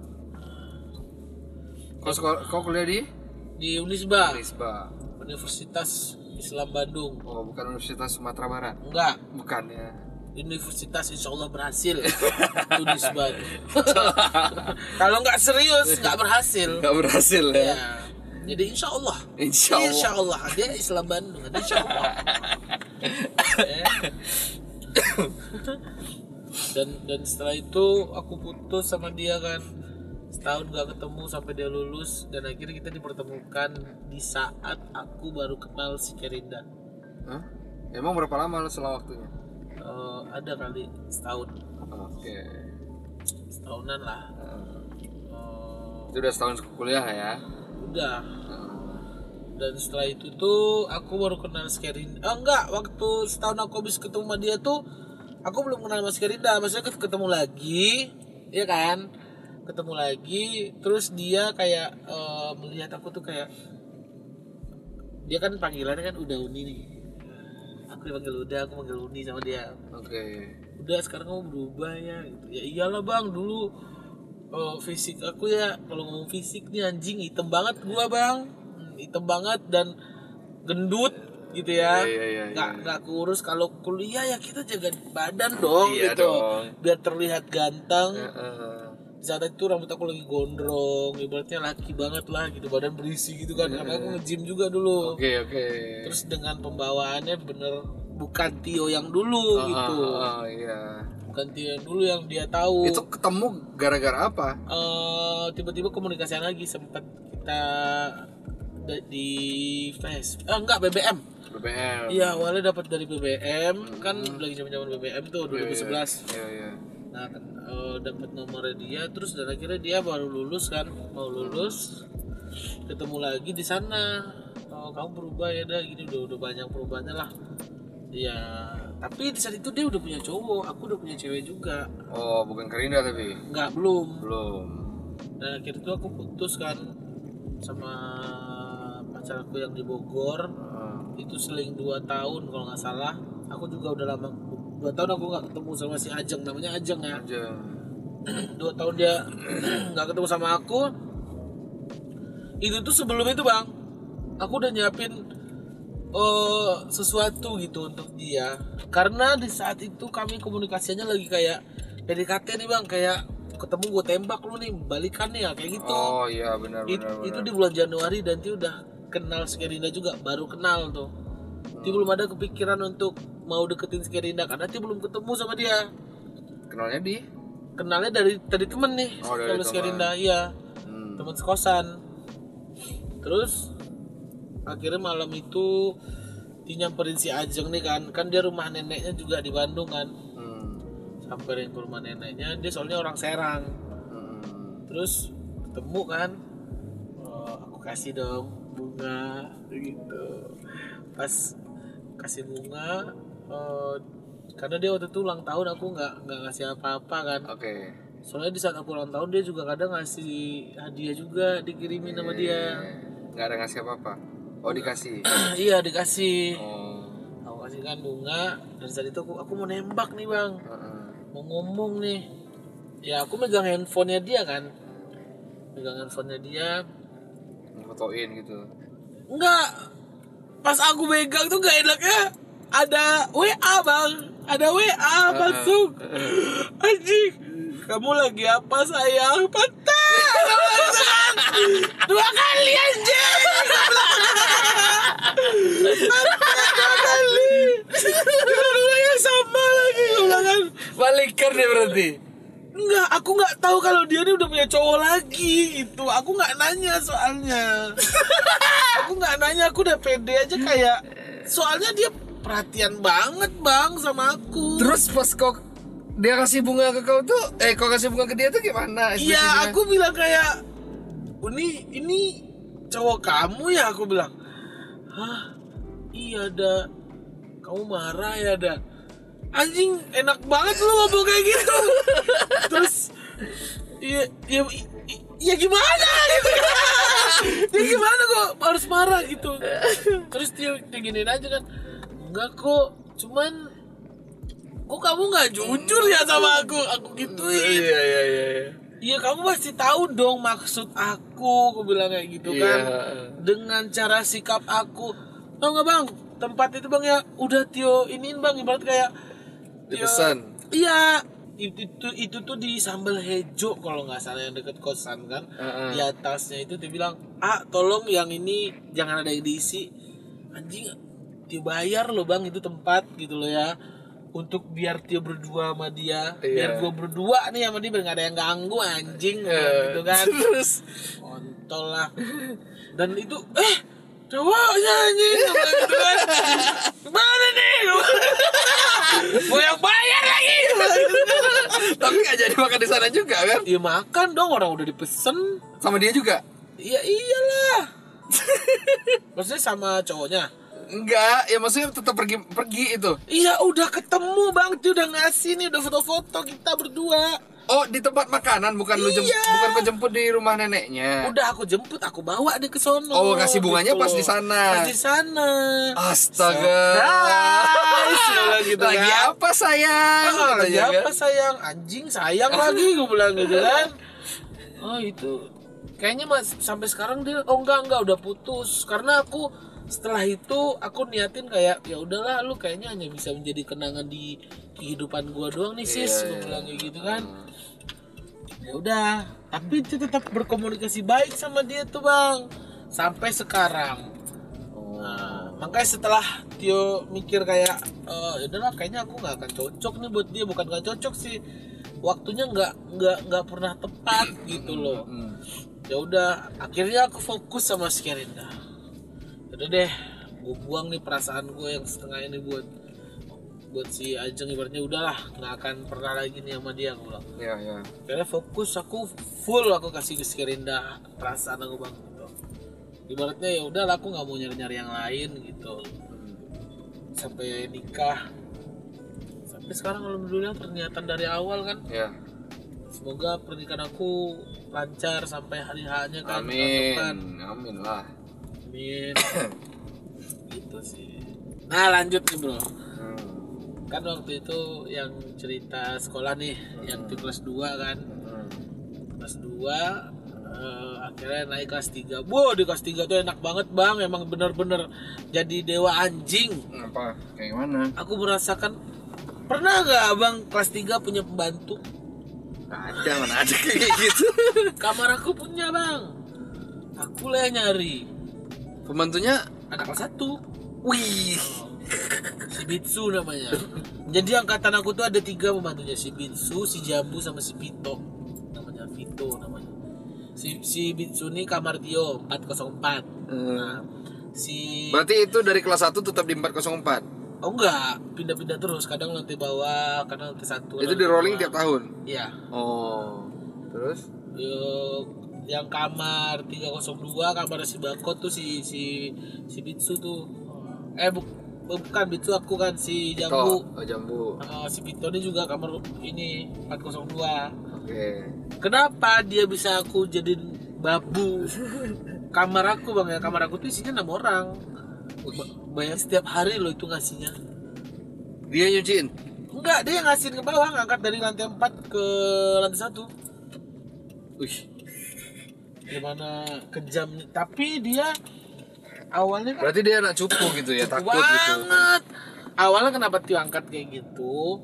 Kau sekolah, kau kuliah di di Unisba Unisba. Universitas Islam Bandung Oh bukan Universitas Sumatera Barat. enggak Bukan ya. Universitas Insya Allah berhasil Unisba tuh. kalau nggak serius nggak berhasil Gak berhasil ya. ya jadi Insya Allah Insya Allah. Insya Allah dia Islam Bandung Insya Allah Ya. dan dan setelah itu aku putus sama dia kan setahun gak ketemu sampai dia lulus dan akhirnya kita dipertemukan di saat aku baru kenal si Kerinda Hah? Emang berapa lama lo setelah waktunya? Eh, ada kali setahun. Oke. setahunan lah. Eh, Itu udah setahun kuliah ya. udah. Dan setelah itu tuh aku baru kenal Skerin ah enggak waktu setahun aku habis ketemu sama dia tuh aku belum kenal sama si Kerinda maksudnya ket- ketemu lagi ya kan? Ketemu lagi terus dia kayak eh, melihat aku tuh kayak dia kan panggilannya kan udah uni nih aku dipanggil udah aku panggil uni sama dia Oke. udah sekarang kamu berubah ya gitu ya iyalah bang dulu eh, fisik aku ya kalau ngomong fisik nih anjing hitam banget gua bang Hmm, hitam banget dan gendut gitu ya Iya, iya, iya, nggak iya. nggak kurus kalau kuliah ya kita jaga badan dong gitu dong. biar terlihat ganteng Heeh. di saat itu rambut aku lagi gondrong ibaratnya laki banget lah gitu badan berisi gitu kan karena aku nge-gym juga dulu Oke oke. terus dengan pembawaannya bener bukan Tio yang dulu gitu Ah, ah, iya. bukan Tio yang dulu yang dia tahu Itu ketemu gara-gara apa? Eh, tiba-tiba komunikasi lagi sempat kita di Face eh, enggak BBM BBM. iya awalnya dapat dari BBM kan lagi zaman-zaman BBM tuh 2011 Iya iya. Nah kan eh, dapat nomornya dia terus dan akhirnya dia baru lulus kan mau lulus ketemu lagi di sana. Oh, kamu berubah ya dah. Gini udah udah banyak perubahannya lah. Ya tapi di saat itu dia udah punya cowok aku udah punya cewek juga. Oh bukan Kerinda tapi? Nggak belum. Belum. dan akhirnya itu aku putus kan sama pacarku yang di Bogor. Ah, itu seling 2 tahun kalau nggak salah. Aku juga udah lama dua tahun aku nggak ketemu sama si Ajeng namanya Ajeng ya. Aja. dua tahun dia nggak ketemu sama aku. Itu tuh sebelum itu bang. Aku udah nyiapin eh sesuatu gitu untuk dia. Karena di saat itu kami komunikasinya lagi kayak PDKT nih bang. Kayak ketemu gue tembak lu nih balikan nih ya kayak gitu. Oh iya benar It- benar itu benar. di bulan Januari dan dia udah kenal Skerinda juga baru kenal tuh dia belum ada kepikiran untuk mau deketin Skerinda karena dia belum ketemu sama dia Kenalnya di? kenalnya dari tadi temen nih Oh, dari teman. Skerinda iya Hmm. teman sekosan terus akhirnya malam itu dinyamperin si Ajeng nih kan kan dia rumah neneknya juga di Bandung kan Hmm. samperin ke rumah neneknya dia soalnya orang Serang Hmm. terus ketemu kan oh, aku kasih dong bunga gitu pas kasih bunga eh, karena dia waktu itu ulang tahun aku nggak nggak ngasih apa-apa kan Oke. soalnya di saat aku ulang tahun dia juga kadang ngasih hadiah juga dikirimin sama dia Nggak ada ngasih apa-apa. Oh dikasih. iya dikasih Oh. aku kasih kan bunga dan saat itu aku aku mau nembak nih bang Heeh. mau ngomong nih ya aku megang handphonenya dia kan megang handphonenya dia Fotoin gitu. Enggak. Pas aku megang tuh gak enaknya ada WA bang, ada WA masuk. Anjing, kamu lagi apa sayang? Patah. Dua kali anjing. Patah dua kali. Dua-duanya sama lagi. Gue bilang kan, Balikan dia berarti. Enggak, aku nggak tahu kalau dia ini udah punya cowok lagi gitu. Aku nggak nanya soalnya. aku nggak nanya, aku udah pede aja kayak. Soalnya dia perhatian banget bang sama aku. Terus pas kau dia kasih bunga ke kau tuh, eh kau kasih bunga ke dia tuh gimana? Iya, aku bilang kayak, ini ini cowok kamu ya? Aku bilang, hah, iya ada. Kamu marah ya ada. Anjing, enak banget lu ngomong kayak gitu. Terus, iya, iya, i- iya gimana gitu ya gimana kok harus marah gitu terus dia, giniin aja kan enggak kok cuman kok kamu nggak jujur ya sama aku aku gituin Iya iya iya. iya. Iya kamu pasti tahu dong maksud aku, aku bilang kayak gitu kan. Iya. Dengan cara sikap aku, tau nggak bang? Tempat itu bang ya udah Tio iniin bang, ibarat kayak Dipesan. Iya, itu, itu itu tuh di sambal hejo kalau nggak salah yang deket kosan kan. Heeh. Di atasnya itu dia bilang, ah tolong yang ini jangan ada yang diisi. Anjing, Tio bayar loh bang itu tempat gitu loh ya. Untuk biar Tio berdua sama dia, biar Iya. gue berdua nih sama dia biar nggak ada yang ganggu anjing Eh, gitu kan. Terus Kontol lah. Dan itu eh cowoknya anjing gitu kan. Gimana nih? Mau yang bayar lagi. tapi nggak jadi makan di sana juga kan? Ya makan dong orang udah dipesen. Sama dia juga. Iya iyalah. Maksudnya sama cowoknya. Enggak, ya maksudnya tetap pergi pergi itu. Iya udah ketemu bang, dia udah ngasih nih udah foto-foto kita berdua. Oh, di tempat makanan bukan lu jem- Iya. bukan kau jemput di rumah neneknya. Udah aku jemput, aku bawa dia ke sono. Oh, kasih bunganya pas di sana. Pas di sana. Astaga. Bilang gitu lagi kan. apa sayang? Ah, lagi apa kan. sayang? Anjing sayang lagi gue bilang gitu kan. Oh itu kayaknya mas sampai sekarang dia oh enggak enggak udah putus karena aku setelah itu aku niatin kayak ya udahlah lu kayaknya hanya bisa menjadi kenangan di kehidupan gua doang nih sis. Gue iya. bilang kayak gitu kan. Ya udah tapi dia tetap berkomunikasi baik sama dia tuh bang. Sampai sekarang. Nah, makanya setelah Tio mikir kayak ya udahlah kayaknya aku nggak akan cocok nih buat dia. Bukan nggak cocok sih. Waktunya nggak nggak nggak pernah tepat gitu loh. Hmm. ya udah akhirnya aku fokus sama si Kerinda udah deh gue buang nih perasaan gue yang setengah ini buat buat si Ajeng ibaratnya udahlah nggak akan pernah lagi nih sama dia gue bilang Ya, ya. karena fokus aku full aku kasih ke si Kerinda perasaan aku bang gitu ibaratnya ya udah aku nggak mau nyari nyari yang lain gitu sampai nikah sampai sekarang alhamdulillah ternyata dari awal kan Ya. semoga pernikahan aku lancar sampai hari hanya kan Amin. Amin lah. Amin. Gitu sih. Nah lanjut nih bro. Hmm. kan waktu itu yang cerita sekolah nih yang di kelas 2 kan. Hmm. kelas 2 eh, akhirnya naik kelas 3 wow di kelas 3 tuh enak banget bang. Emang bener-bener jadi dewa anjing. Apa? Kayak gimana? aku merasakan pernah nggak abang kelas 3 punya pembantu? Ada mana ada kayak gitu. kamar aku punya bang. Aku lah yang nyari Pembantunya anak kelas 1 wih. si Bitsu namanya. Jadi angkatan aku tuh ada tiga pembantunya. Si Bitsu si Jambu sama si Pito namanya Vito namanya. Si si Bitsu ini kamar Tio 404 nah si Berarti itu dari kelas 1 tetap di 404. oh enggak. Pindah-pindah terus. Kadang lantai bawah kadang lantai satu Itu di rolling tiap tahun. iya. Oh. Terus? Yo, yang kamar 302 kamar si Bako tuh si si si Bitsu tuh. Eh bu, bukan Bitsu aku kan si Jambu. Oh, jambu. Ah, si Pito ini juga kamar ini 402 Oke. kenapa dia bisa aku jadiin babu? Kamar aku bang ya. Kamar aku tuh isinya enam orang. Ba- bayar setiap hari loh itu ngasihnya. Dia nyuciin. enggak dia ngasihin ke bawah ngangkat dari lantai 4 ke lantai 1 Wih. Gimana kejam tapi dia awalnya kan Berarti dia anak cupu gitu ya, takut gitu. banget. Awalnya kenapa Tio angkat kayak gitu?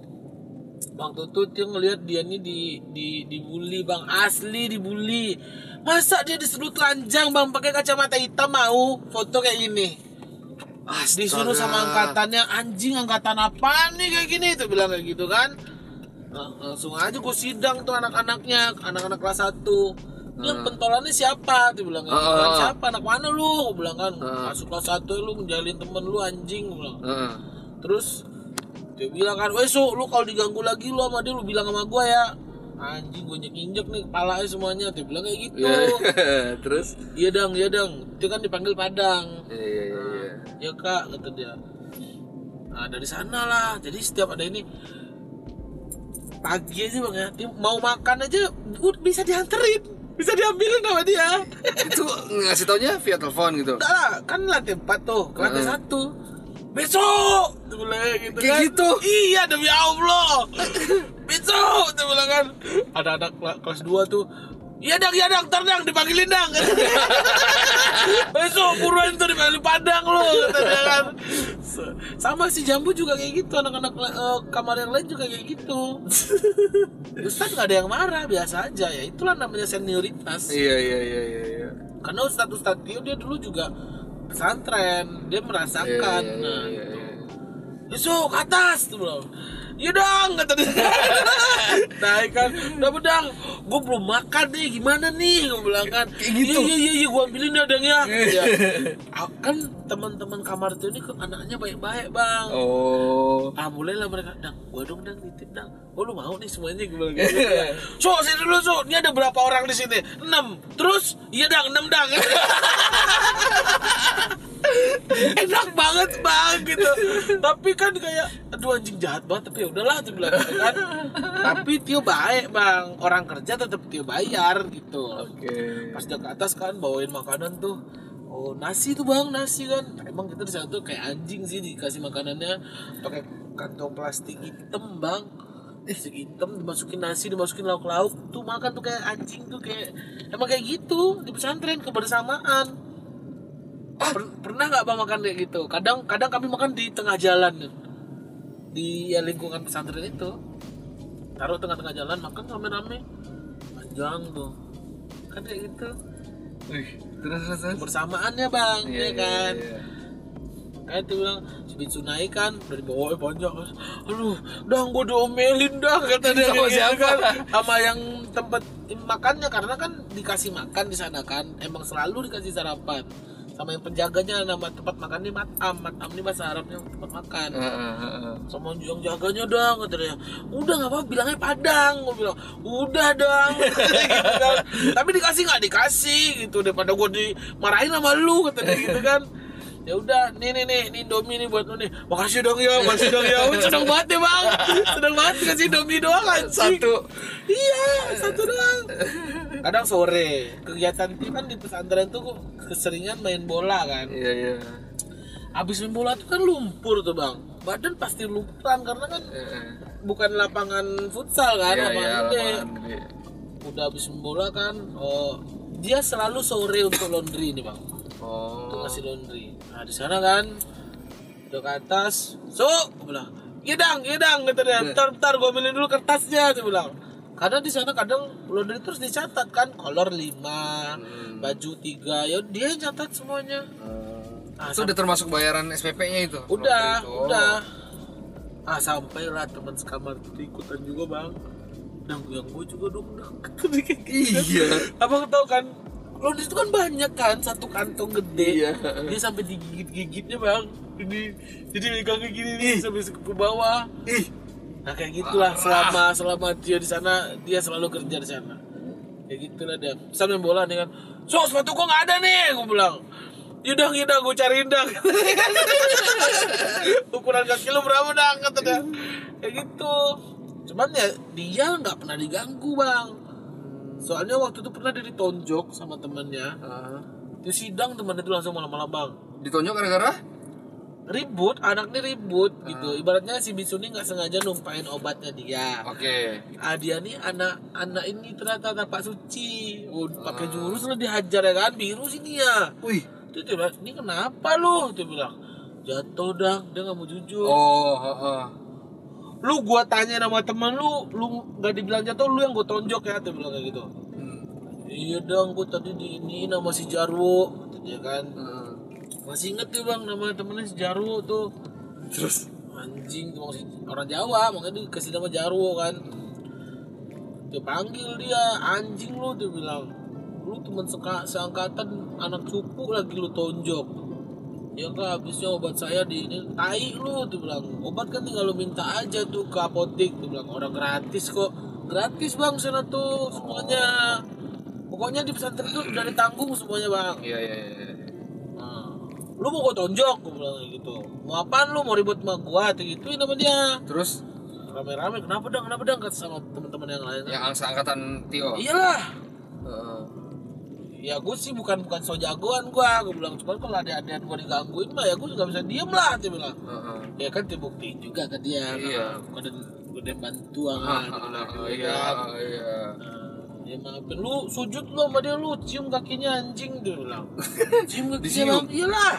Waktu itu Tio ngelihat dia nih di di dibully bang asli dibully. Masa dia disuruh telanjang bang? Pakai kacamata hitam mau foto kayak gini. Disuruh sama angkatannya anjing angkatan apa nih kayak gini? Itu bilang kayak gitu kan. Nah, langsung aja gue sidang tuh anak-anaknya anak-anak kelas 1 yang pentolannya siapa? Tuh bilang "Pentolan ah. siapa? Anak mana lu? Gua bilang kan Ah. masuk kelas 1 lu menjalin temen lu anjing. Bilang. Heeh. terus dia bilang kan weh Su, lu kalau diganggu lagi lu sama dia lu bilang sama gua ya. Anjing gue injek injek nih kepalanya semuanya. Dia bilang kayak gitu. Iya. Terus? iya dang iya dang. Itu kan dipanggil padang. Iya, iya, iya, iya. ya kak kata dia. Nah dari sana lah. Jadi setiap ada ini pagi aja bang ya. Dia mau makan aja bisa dianterin bisa diambilin sama dia Itu ngasih taunya via telepon gitu. Enggak lah, kan lantai 4 tuh, ke lantai satu Besok! Dia bilang gitu Kayak kan gitu? Iya demi Allah Besok! Dia bilang kan Ada anak kela- kelas 2 tuh Iya dang, iya dang, ntar dang, dipanggilin dang. Besok buruan tuh dipanggil padang lo kan. Sama si Jambu juga kayak gitu Anak-anak eh, kamar yang lain juga kayak gitu. Ustaz gak ada yang marah, biasa aja Ya. Itulah namanya senioritas. Iya, iya, iya, iya, iya. karena Ustadz Ustadz Tio dia dulu juga pesantren dia merasakan. Iya, iya, nah iya, gitu. iya. Ke atas tuh bro Iya dong kata dia Naik kan Udah bedang Gue belum makan nih Gimana nih Gue bilang kan Kayak gitu? Iya iya iya Gue ambilin ya dang ya Iya. Ah, Kan teman-teman kamar itu ini anaknya baik-baik bang Oh. Ah mulailah mereka Dang gua dong dang nitip dang Oh lu mau nih semuanya? Gue bilang gitu. So sini dulu so. Ini ada berapa orang di sini? 6 Terus? Iya dang. 6 dang. Enak banget bang gitu. Tapi kan kayak aduh anjing jahat banget. Tapi ya udahlah tuh bilang gitu kan. Tapi Tio baik bang. Orang kerja tetap Tio bayar gitu. Oke. pas dia ke atas kan bawain makanan tuh. Oh nasi tuh bang nasi kan. Emang kita di sana tuh kayak anjing sih dikasih makanannya. Pakai kantong plastik hitam bang plastik hitam dimasukin nasi dimasukin lauk lauk tuh makan tuh kayak anjing tuh kayak emang kayak gitu di pesantren kebersamaan. Per- pernah nggak bang makan kayak gitu? Kadang kadang kami makan di tengah jalan. Di ya, lingkungan pesantren itu. Taruh tengah-tengah jalan makan rame-rame. Panjang tuh. Kan kayak gitu. Wih, terus terus bang Iya, ya iya, kan? iya. Kayak tuh bilang si Bitsunai kan dari bawahnya panjang aduh dang gue diomelin dah kata dia. Sama gitu siapa? kan. sama yang tempat makannya karena kan dikasih makan di sana kan. Emang selalu dikasih sarapan. Sama yang penjaganya nama tempat makan ini matam matam ini bahasa Arabnya tempat makan. Sama yang jaganya dong kata dia. Udah nggak apa bilangnya padang. Gue bilang udah dong gitu kan. Tapi dikasih nggak? Dikasih gitu. Daripada gue dimarahin sama lu kata dia gitu kan ya udah nih nih nih nih Indomie nih buat lu nih. Makasih dong ya makasih dong ya. Wih, seneng banget ya bang. Seneng banget kasih Indomie doang anjing. Satu. iya satu doang. Kadang sore kegiatan tim kan di pesantren tuh keseringan main bola kan. Iya, iya. Abis main bola tuh kan lumpur tuh bang. Badan pasti lumpuran karena kan Heeh. bukan lapangan futsal kan Iya, lapangan iya, gede. lapangan gede. Udah abis main bola kan oh, Dia selalu sore untuk laundry nih bang Untuk Oh. ngasih laundry. Nah di sana kan Udah ke atas So Gue bilang Iya dang, iya dang kata dia Bentar, bentar gue ambilin dulu kertasnya Dia bilang. Karena di sana kadang laundry terus dicatat kan kolor 5 baju 3 ya dia yang catat semuanya. Ah, Itu udah termasuk bayaran SPP-nya itu? udah itu. udah. Ah sampailah teman sekamar itu ikutan juga bang. Dan yang gue juga dong dong Iya. abang tahu kan laundry itu kan banyak kan satu kantong gede. Iya. dia sampai digigit gigitnya bang. Ini jadi megang kayak gini nih sampai ke bawah. Ih, nah kayak gitulah. Selama selama dia di sana dia selalu kerja di sana. Kayak gitulah dia. Sambil bola nih kan so sepatu gua nggak ada nih. Gue bilang Yaudah, yaudah, gue cariin dah Ukuran kaki lu berapa dah, kata dia. Kayak gitu. Cuman ya, dia nggak pernah diganggu bang Soalnya waktu itu pernah dia ditonjok sama temannya Ah. Di sidang temannya itu langsung malam-malam bang. Ditonjok gara-gara? Ribut, anaknya ribut gitu. Ibaratnya si Bisuni nggak sengaja numpain obatnya dia. Oke. ah dia nih anak anak ini ternyata anak Pak Suci. Oh, pakai jurus lah dihajar ya kan? Biru sini ya Wih. itu dia bilang ini kenapa lu? Dia bilang jatuh dang. Dia nggak mau jujur. Oh, heeh. Lu gua tanya nama teman lu lu nggak dibilang jatuh lu yang gua tonjok ya dia bilang kayak gitu. Hmm. iya dong gua tadi di ini nama si Jarwo kata dia kan. Heeh. masih inget tuh bang nama temennya si Jarwo tuh. Terus? Anjing tuh orang Jawa makanya dikasih nama Jarwo kan. Dia panggil dia anjing lu dia bilang. Lu teman seangkatan anak cupu lagi lu tonjok ya kak habisnya obat saya di ini tai lu dia bilang. Obat kan tinggal lu minta aja tuh ke apotek dia bilang. Orang gratis kok. Gratis bang sana tuh semuanya. Pokoknya di pesantren tuh udah ditanggung semuanya bang. Iya, iya, iya. Nah, lu mau gua tonjok gua bilang gitu. Mau apaan lu mau ribut sama gua tuh gituin sama dia. Terus? Rame-rame kenapa dong kenapa dong kata sama teman-teman yang lain? Yang angsa angkatan Tio. iyalah. Ya gue sih bukan bukan so jagoan gua gue bilang cuman kalau ada adean gua digangguin mah ya gue nggak bisa diem lah dia bilang Heeh. ya kan dibuktiin juga ke dia Iya. bukan gue bantuan kan dia bilang, Iya, kan. iya. Nah, ya maafin lu sujud lu sama dia lu cium kakinya anjing dia bilang cium kakinya bang iyalah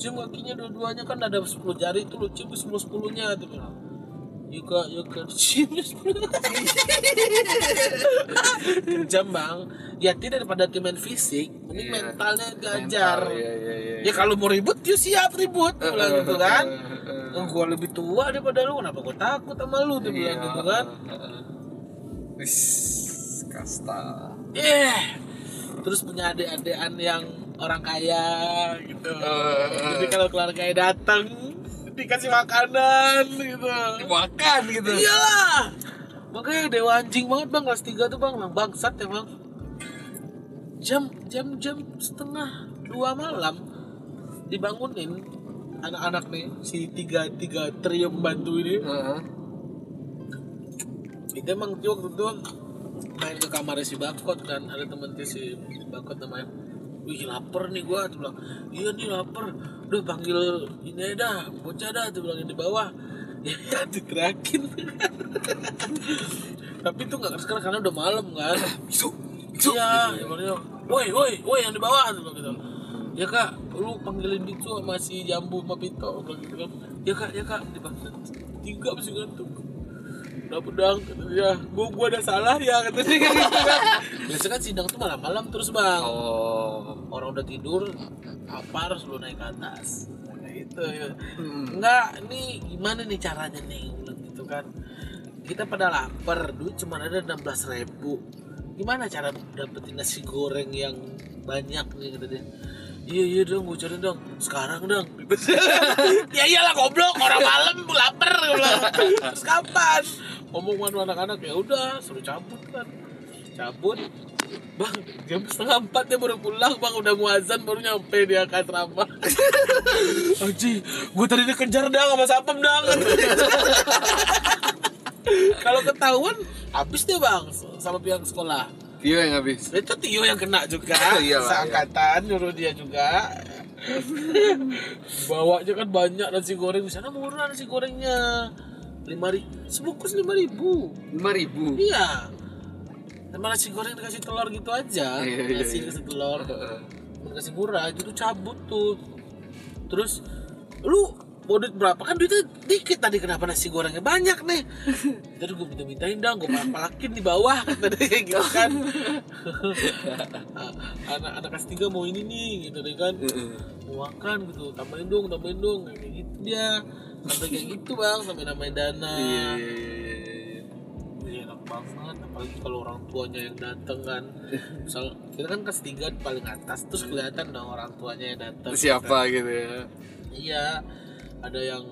cium kakinya dua-duanya kan ada 10 jari itu lu cium ke 10 10 nya dia bilang Yuka, Yuka, cium sepuluh Kejam bang Ya tidak daripada main fisik Mending Iya. mentalnya diajar Mental, Iya, iya, iya. Ya kalau mau ribut, dia siap ribut bilang gitu kan Heeh. oh, Gue lebih tua daripada lu, kenapa gue takut sama lu Dia bilang Iya. gitu kan. Wis, kasta. Eh, terus punya adik-adikan yang orang kaya gitu. Eh. Jadi kalau keluarga datang dikasih makanan gitu. Makan gitu. Iyalah. Makanya dewa anjing banget bang kelas 3 tuh bang, bang bangsat ya bang. Jam jam jam setengah dua malam dibangunin anak-anak nih si tiga tiga trio pembantu ini Heeh. itu emang waktu itu main ke kamarnya si Bakot kan ada temen si Bakot namanya wih lapar nih gua tuh bilang. Iya nih lapar. Udah panggil ini aja dah bocah dah tuh bilang di bawah. Ya diterakin tapi itu nggak sekarang karena udah malam kan. Isu. iya ya makanya woi woi woi yang di bawah tuh bilang gitu. Ya kak lu panggilin sama si jambu sama pito gitu kan. Ya kak ya kak dipanggil tiga masih ngantuk udah pedang kata dia. Gua gua ada salah ya kata dia. Kayak gitu kan biasa kan sidang tuh malam-malam terus bang. Oh. orang udah tidur apa harus lu naik ke atas. Kayak gitu ya. Hmm. enggak ini gimana nih caranya nih gitu kan. Kita pada lapar duit cuma ada 16.000 ribu. Gimana cara dapetin nasi goreng yang banyak nih kata dia iya iya dong gue cari dong. Sekarang dong. Ya iyalah goblok. Orang malam lapar terus kapan? Ngomong sama anak-anak ya udah suruh cabut kan. Cabut. Bang jam setengah empat dia baru pulang. Bang udah muazan baru nyampe dia ke asrama. Aji, gue tadi dikejar dang sama sapem dang. Kalau ketahuan habis dia bang sama pihak sekolah Tio yang habis. itu Tio yang kena juga. Iyalah, seangkatan nyuruh dia juga. Bawa aja kan banyak nasi goreng. Di sana murah nasi gorengnya. Lima ribu sebungkus lima ribu. Lima ribu. iya. Sama nasi goreng dikasih telur gitu aja. Iya, iya, nasi iya. telur. Dikasih murah jadi cabut tuh. Terus lu mau duit berapa? Kan duitnya dikit tadi kenapa nasi gorengnya banyak nih? Jadi gue minta mintain dong gue palakin di bawah kata dia kayak gitu kan. Anak anak kelas tiga mau ini nih gitu deh kan. Mau makan gitu. Tambahin dong tambahin dong kayak gitu dia. Sampai kayak gitu bang sampai namain dana. Iya, iya, iya, iya, enak banget. Apalagi kalau orang tuanya yang datang kan. Misal kita kan kelas tiga paling atas terus kelihatan dong orang tuanya yang datang Siapa gitu ya? iya ada yang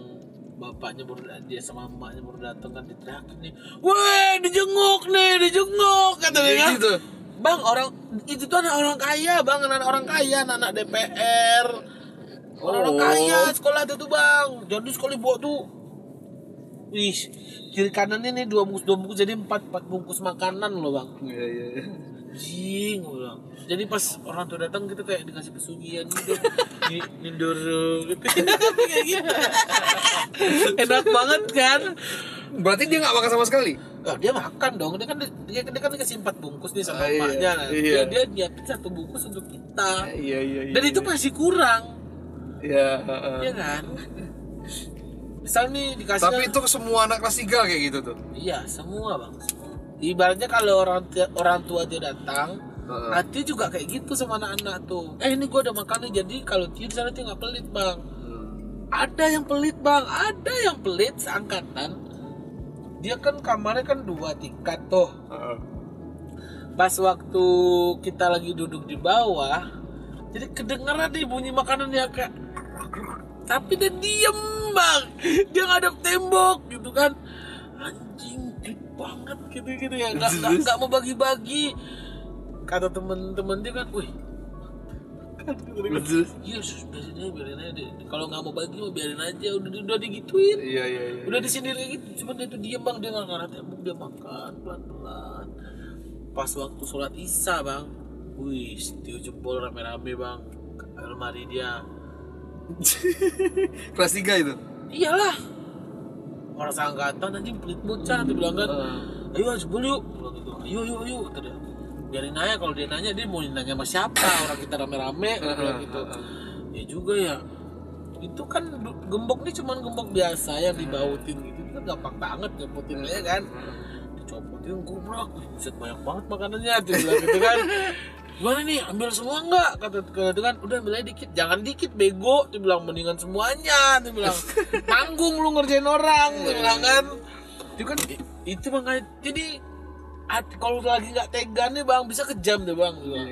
bapaknya baru dia sama emaknya baru datang kan diteriakin nih weh dijenguk nih dijenguk kata dia kan Gitu. bang orang itu tuh anak orang kaya bang anak orang kaya anak, -anak DPR orang, -orang Oh. kaya sekolah itu tuh bang jadi sekolah bawa tuh Wih, kiri kanannya nih dua bungkus dua bungkus jadi empat empat bungkus makanan loh bang. Iya, iya, iya. Jing, bilang. Jadi pas orang tua datang gitu kayak dikasih pesugihan gitu, di nindoro gitu, kayak gitu. Enak banget kan? Berarti dia nggak makan sama sekali? Oh, dia makan dong, dia kan dia, dia kan dikasih empat bungkus nih sama Ah, iya, emaknya. Iya. Dia dia nyiapin satu bungkus untuk kita. Iya, iya, iya. Dan itu masih kurang, Iya, heeh. ya kan? Misal nih dikasih Tapi itu semua anak kelas 3 kayak gitu tuh. Iya, semua bang. Ibaratnya kalau orang tua- orang tua dia datang, Hati juga kayak gitu sama anak-anak tuh. Eh ini gua udah makan nih, jadi kalau di sana dia nggak pelit bang. Hmm. Ada yang pelit bang, ada yang pelit seangkatan. Dia kan kamarnya kan dua tingkat tuh. Heeh. Pas waktu kita lagi duduk di bawah, jadi kedengeran nih bunyi makanannya kayak tapi dia diem bang dia ngadep tembok gitu kan anjing gede banget gitu gitu ya nggak nggak mau bagi-bagi kata temen-temen dia kan wih. Kan kan, Terus? iya sus biarin aja biarin aja deh. kalau nggak mau bagi mau biarin aja. Udah udah digituin. Iya, iya, iya. udah di sini kayak gitu cuma dia tuh diem bang. Dia nggak ngarah tembok dia makan pelan pelan pas waktu sholat isya bang. Wih Tio jempol rame rame bang. Ke almari dia. Kelas 3 itu. iyalah. Orang seangkatan anjing pelit bocah dia bilang kan. Ayo jempol yuk bilang gitu. Ayo ayo ayo kata dia biarin aja kalau dia nanya dia mau nanya sama siapa? Orang kita rame rame dia bilang gitu. Ya juga ya. Itu kan gembok nih cuman gembok biasa yang dibautin gitu. Itu kan gampang banget nyebutinnya kan? Dicopotin gubrak. Buset banyak banget makanannya dia bilang gitu kan. Gimana nih ambil semua enggak kata kata kan udah ambil aja dikit jangan dikit bego. Dia bilang mendingan semuanya. Dia bilang tanggung lu ngerjain orang. Dia bilang kan. itu kan i- itu makanya jadi kalau lagi nggak tega nih bang bisa kejam deh bang dia bilang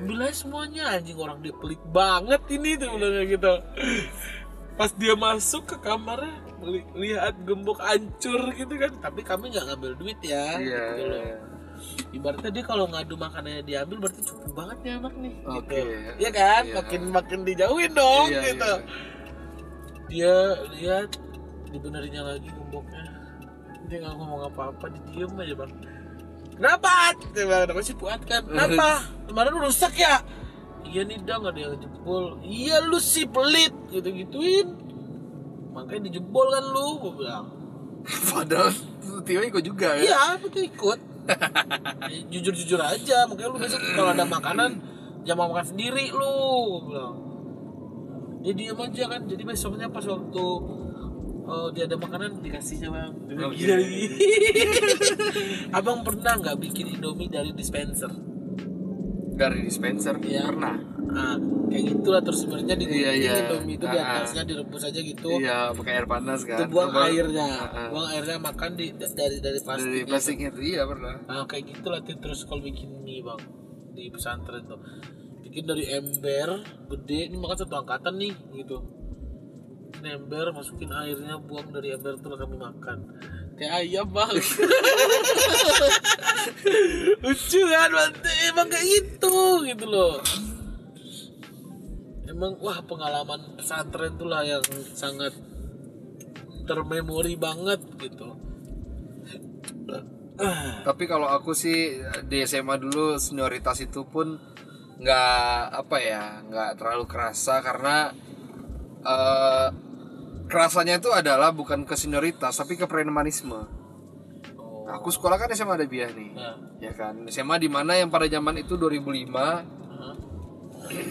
ambil aja semuanya anjing orang dia pelit banget ini tuh bilang kayak gitu pas dia masuk ke kamarnya lihat gembok hancur gitu kan tapi kami nggak ngambil duit ya Iya. gitu loh ibaratnya dia kalau ngadu makanannya diambil berarti cukup banget nih anak nih Oke. gitu. Iya kan Iya. makin makin dijauhin dong Iya, gitu iya. dia lihat dibenerinnya lagi gemboknya dia nggak ngomong apa-apa dia diem aja bang kenapa? Kenapa sih puat kan? Kenapa? Kemarin rusak ya? Iya nih dong ada yang jebol. Iya lu sih pelit gitu gituin makanya dijebol kan lu gue bilang. Padahal Tio ikut juga kan? iya tuh ikut. Jujur jujur aja makanya lu besok kalau ada makanan jangan makan sendiri lu gue bilang. Dia diem aja kan jadi besoknya pas waktu oh, dia ada makanan dikasihnya bang Dia bilang, Oke. "Gila, gila." abang pernah nggak bikin indomie dari dispenser Dari dispenser Iya. pernah. ah kayak gitulah terus sebenarnya di Iya, iya. indomie itu di Ah, ah. atasnya direbus aja gitu Iya, pakai air panas kan. itu buang Terus- airnya ah. buang airnya makan di dari dari plastik Dari plastiknya itu iya pernah. Nah kayak gitu lah Tin. terus kalau bikin mie bang di pesantren tuh bikin dari ember gede ini makan satu angkatan nih gitu bikin ember masukin airnya buang dari ember lah kami makan. Kayak ayam bang. Lucu kan emang kayak gitu gitu loh. Emang wah pengalaman pesantren tuh lah yang sangat termemori banget gitu. Tapi kalau aku sih di SMA dulu senioritas itu pun nggak apa ya, nggak terlalu kerasa karena eh kerasanya itu adalah bukan ke senioritas tapi ke premanisme. Oh. Aku sekolah kan SMA ada biah nih. Nah, Ya kan, SMA di mana yang pada zaman itu 2005 Hah?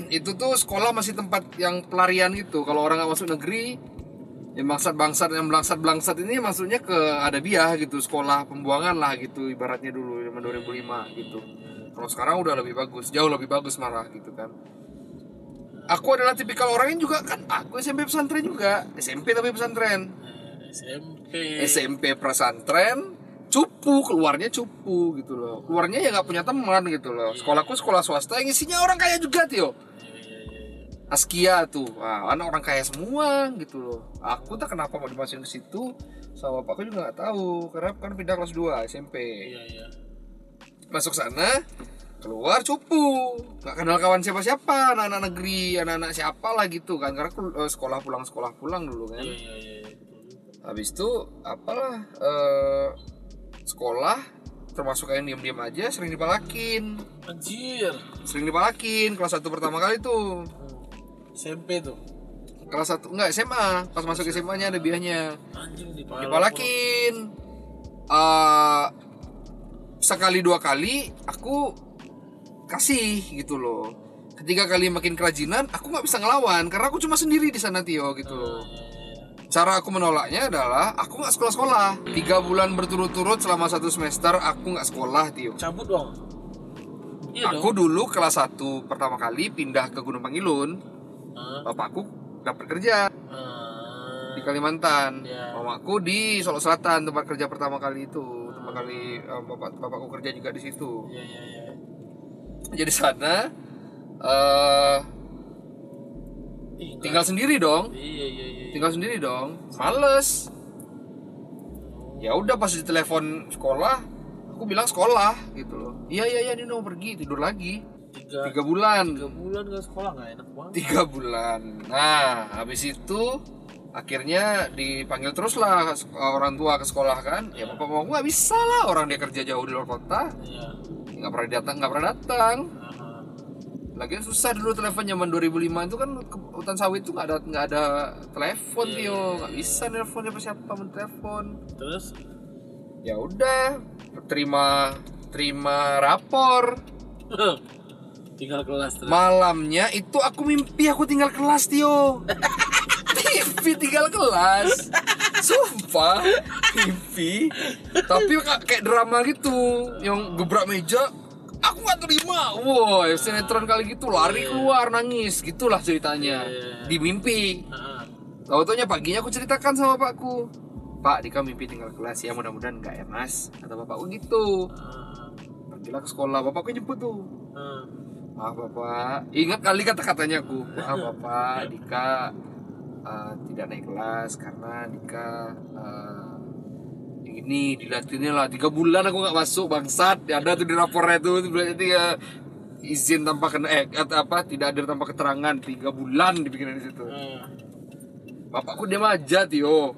itu tuh sekolah masih tempat yang pelarian gitu. Kalau orang nggak masuk negeri, yang bangsat-bangsat yang belangsat-belangsat ini maksudnya ke ada biah gitu, sekolah pembuangan lah gitu ibaratnya dulu zaman 2005 gitu. Kalau sekarang udah lebih bagus, jauh lebih bagus malah gitu kan. Aku adalah tipikal orang yang juga kan aku SMP pesantren juga, SMP tapi pesantren. SMP SMP pesantren cupu keluarnya cupu gitu loh. Keluarnya ya nggak punya teman gitu loh. Sekolahku sekolah swasta yang isinya orang kaya juga Tio. Askia tuh. Wah, anak orang kaya semua gitu loh. Aku tak kenapa mau dimasukin ke situ? Sama bapakku juga nggak tahu. Karena kan pindah kelas 2 SMP iya iya. Masuk sana keluar cupu. Nggak kenal kawan siapa siapa anak-anak negeri anak-anak siapa lah gitu kan. Karena aku eh, sekolah pulang sekolah pulang dulu kan. Iya iya iya habis itu apalah eh, sekolah termasuk yang diem-diem aja sering dipalakin. Anjir. Sering dipalakin kelas satu pertama kali tuh. SMP tuh. Kelas satu enggak SMA pas masuk SMA nya ada biahnya anjing di pala dipalakin. Eh sekali dua kali aku kasih gitu loh. Ketiga kali makin kerajinan aku nggak bisa ngelawan karena aku cuma sendiri di sana Tio gitu. Loh cara aku menolaknya adalah aku nggak sekolah sekolah tiga bulan berturut-turut selama satu semester aku nggak sekolah Tio. Cabut dong. Iya aku dong. dulu kelas 1 pertama kali pindah ke Gunung Pangilun. Bapakku dapat kerja Ah, di Kalimantan. Ya. mamaku di Solo Selatan tempat kerja pertama kali itu. Tempat kali eh, bapak bapakku kerja juga di situ. Iya iya iya jadi sana eh nggak- tinggal sendiri dong. Iya iya iya tinggal sendiri dong. Males. Ya udah pas di telepon sekolah aku bilang sekolah gitu loh. Iya iya iya Nino pergi tidur lagi. Tiga tiga bulan. tiga bulan gak sekolah nggak enak banget. Tiga bulan. Nah habis itu akhirnya dipanggil terus lah orang tua ke sekolah kan. Ya bapak mau nggak bisa lah orang dia kerja jauh di luar kota. Iya. Nggak pernah datang nggak pernah datang. Lagian susah dulu telepon zaman 2005 itu kan hutan sawit itu nggak ada nggak ada telepon Iya, Tio. iya, nggak bisa nelfon siapa siapa telepon. Terus? Ya udah terima terima rapor. Tinggal kelas terus. Malamnya itu aku mimpi aku tinggal kelas Tio mimpi tinggal kelas. Sumpah mimpi tapi ka- kayak drama gitu yang gebrak meja aku nggak terima. Wow sinetron kali gitu lari keluar nangis. Gitulah ceritanya. Iya. di mimpi. Ah, tahu taunya paginya aku ceritakan sama bapakku. Pak, Dika mimpi tinggal kelas ya mudah-mudahan enggak ya mas? Kata bapakku gitu. Ah, Pergilah ke sekolah, bapakku jemput tuh. Ah. Maaf bapak, ingat kali kata-katanya aku. Maaf bapak, Dika uh, tidak naik kelas karena Dika uh, ingin ini dilatihnya lah. Tiga bulan aku nggak masuk bangsat. Ya ada tuh di rapornya tuh itu berarti ya izin tanpa kena eh atau apa tidak ada tanpa keterangan. Tiga bulan dibikin di situ. Ah. bapakku diam aja Tio.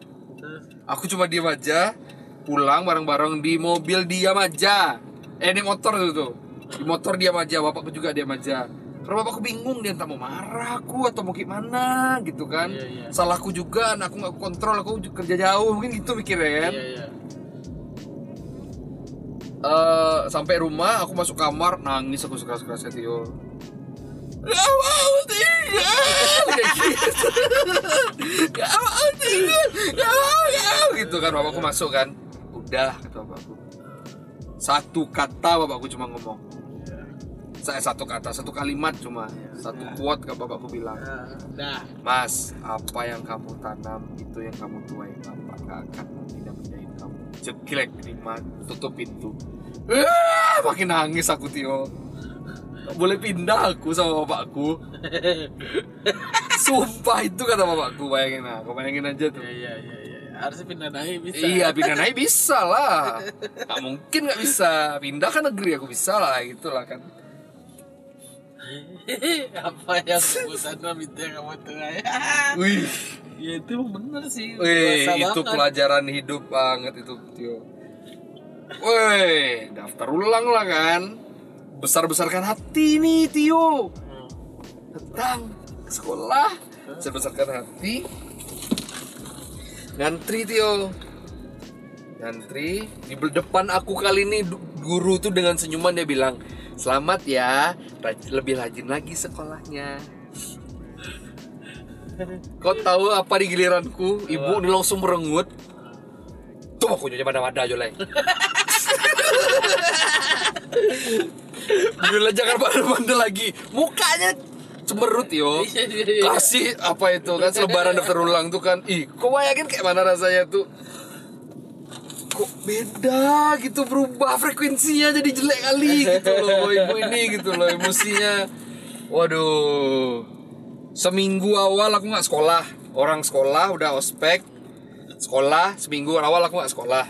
Aku cuma diam aja pulang bareng-bareng di mobil diam aja. Eh di motor tuh tuh. Di motor diam aja bapakku juga diam aja karena bapakku bingung dia entah mau marah aku atau mau gimana gitu kan. Iya, iya. salahku juga nah, aku nggak kontrol aku kerja jauh mungkin gitu mikirnya kan. Iya iya. Eh, sampai rumah aku masuk kamar nangis aku sekeras kerasnya Tio. Gak mau tinggal! Kayak gitu. Gak mau tinggal! Gak mau, gak mau. Gitu kan bapakku masuk kan. Udah kata bapakku. Satu kata bapakku cuma ngomong Saya satu kata, satu kalimat cuma Satu quote ke bapakku bilang. Ah, dah Mas, apa yang kamu tanam itu yang kamu tuai Bapak gak akan pindah-pindahin kamu. Ceklek terima, tutup pintu. Wah, makin nangis aku Tio. Boleh pindah aku sama bapakku. Sumpah itu kata bapakku Bayangin nah, kau bayangin aja tuh. Iya iya iya iya. harusnya pindah naik bisa. Iya pindah naik bisa lah. Gak mungkin gak bisa. Pindah kan negeri aku bisa lah gitu lah kan apa yang yang kamu tuai Wih, ya itu bener sih Wih, itu banget. pelajaran hidup banget itu, Tio. Wih, daftar ulang lah kan. Besar-besarkan hati nih, Tio. Datang ke sekolah, besar-besarkan hati. Ngantri, Tio. Ngantri di depan aku kali ini guru tuh dengan senyuman dia bilang, "Selamat ya, raj- lebih rajin lagi sekolahnya." Kau tahu apa di giliranku? Ibu ini langsung merengut. Tuh aku nyonya mana-mana aja lah. Bila jangan bandel-bandel lagi. Mukanya cemerut yo. Iya, iya, iya. Kasih apa itu kan selebaran daftar ulang tuh kan. Ih, kok bayangin kayak mana rasanya tuh? Kok beda gitu berubah frekuensinya jadi jelek kali gitu loh ibu ini gitu loh emosinya. Waduh. Seminggu awal aku nggak sekolah. Orang sekolah udah ospek. Sekolah seminggu awal aku nggak sekolah.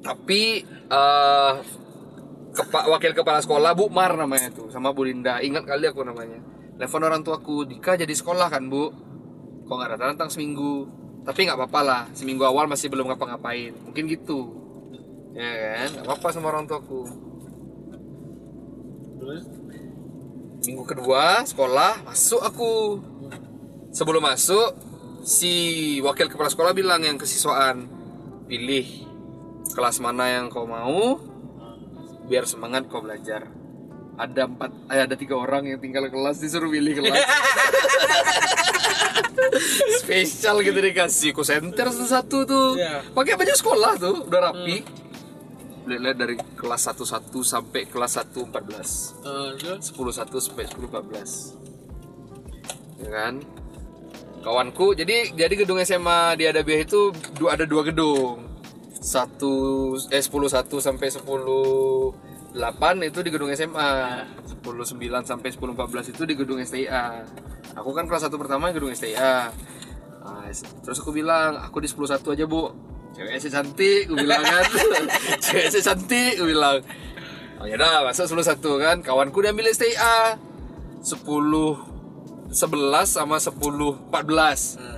Tapi eh kepa- wakil kepala sekolah Bu Mar namanya tuh sama Bu Linda. Ingat kali aku namanya. Telepon orang tuaku, Dika jadi sekolah kan Bu? Kok nggak datang-datang seminggu? Tapi nggak apa-apa lah, seminggu awal masih belum ngapa-ngapain. Mungkin gitu. Ya kan? Nggak apa-apa sama orang tuaku. terus Minggu kedua sekolah masuk aku. Sebelum masuk si wakil kepala sekolah bilang yang kesiswaan pilih kelas mana yang kau mau biar semangat kau belajar. Ada empat, eh, ada tiga orang yang tinggal kelas disuruh pilih kelas. Spesial gitu dikasih ku center satu tuh. Iya. Pakai baju sekolah tuh, udah rapi. Lihat-lihat dari kelas 11 sampai kelas 1 14 eh, 10 1 sampai 10 14 ya kan kawanku jadi jadi gedung SMA di Adabiah itu ada dua gedung satu eh 10 1 sampai 10 8 itu di gedung SMA 10 9 sampai 10 14 itu di gedung STIA aku kan kelas 1 pertama gedung STIA Nah, terus aku bilang aku di 10 1 aja bu. Cewek sih cantik aku bilang kan. Cewek sih cantik aku bilang. Oh ya udah masuk 10 1 kan? Kawanku diambil STIA 10 11 sama 10 14 Oh, bisnis.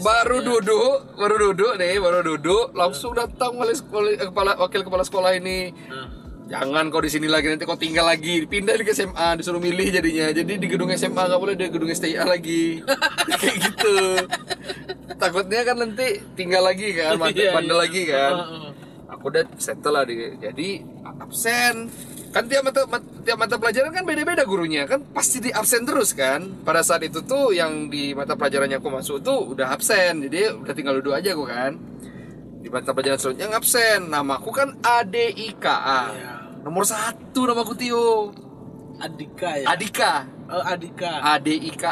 Baru Ya. duduk baru duduk nih baru duduk. Langsung datang wali sekolah, eh, kepala wakil kepala sekolah ini. Nah, jangan kau di sini lagi nanti kau tinggal lagi. Pindah di SMA disuruh milih jadinya. Jadi di gedung SMA nggak boleh di gedung STIA lagi. Kayak gitu. Takutnya kan nanti tinggal lagi kan bandel, Iya, iya. lagi kan. Aku udah settle lah di, jadi absen kan tiap mata mat- tiap mata pelajaran kan beda-beda gurunya. Kan pasti di absen terus kan. Pada saat itu tuh yang di mata pelajarannya aku masuk tuh udah absen. Jadi udah tinggal duduk aja aku kan. Di mata pelajaran selanjutnya yang absen namaku kan ADIKA Iya. nomor satu namaku Tio. Adika ya? Adika oh Adika ADIKA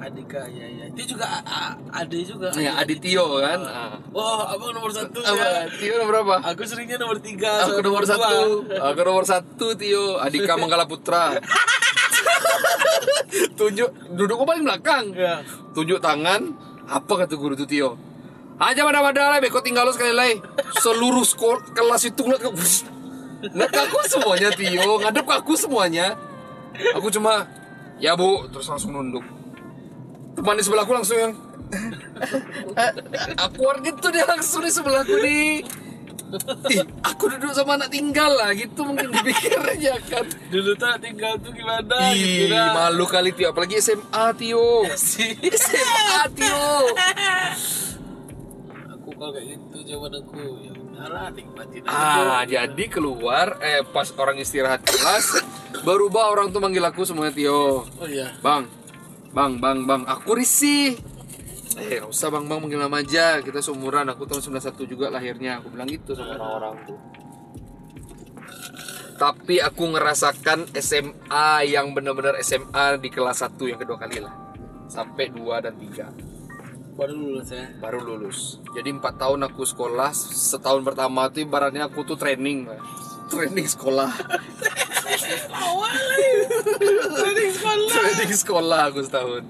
Adika ya ya dia juga A- A- Ade juga. Ya Aditio kan? Ah. oh abang nomor satu ya. Tio nomor berapa aku seringnya nomor tiga Aku nomor satu, aku nomor satu Tio, Adika Manggala Putra. Tunjuk, duduk paling belakang. ya Tunjuk tangan, apa kata guru tuh Tio? Aja mana mana lah, beko tinggal lu sekali lagi. Seluruh sekolah kelas itu ngeliat ke ngeliat ke aku semuanya Tio, ngadep ke aku semuanya. Aku cuma ya bu, terus langsung nunduk. Teman di sebelahku langsung yang awkward gitu dia langsung di sebelahku nih. Ih, aku duduk sama anak tinggal lah gitu mungkin dipikirnya kan. Dulu tuh tinggal tuh gimana Ih, gitu malu kali Tio, apalagi SMA Tio. SMA Tio. Aku kalau kayak gitu jawaban aku ya Ah, jadi keluar eh pas orang istirahat kelas berubah orang tuh manggil aku semuanya Tio. Oh iya. Bang, bang, bang, bang, aku risih. Eh, gak usah bang, bang manggil nama aja. Kita seumuran, aku tahun 91 juga lahirnya. Aku bilang gitu sama orang-orang tuh. Tapi aku ngerasakan SMA yang benar-benar SMA di kelas 1 yang kedua kali lah. Sampai 2 dan 3 Baru lulus ya. baru lulus. Jadi empat tahun aku sekolah, setahun pertama tuh ibaratnya aku tuh training, training sekolah, Training sekolah. training sekolah aku setahun.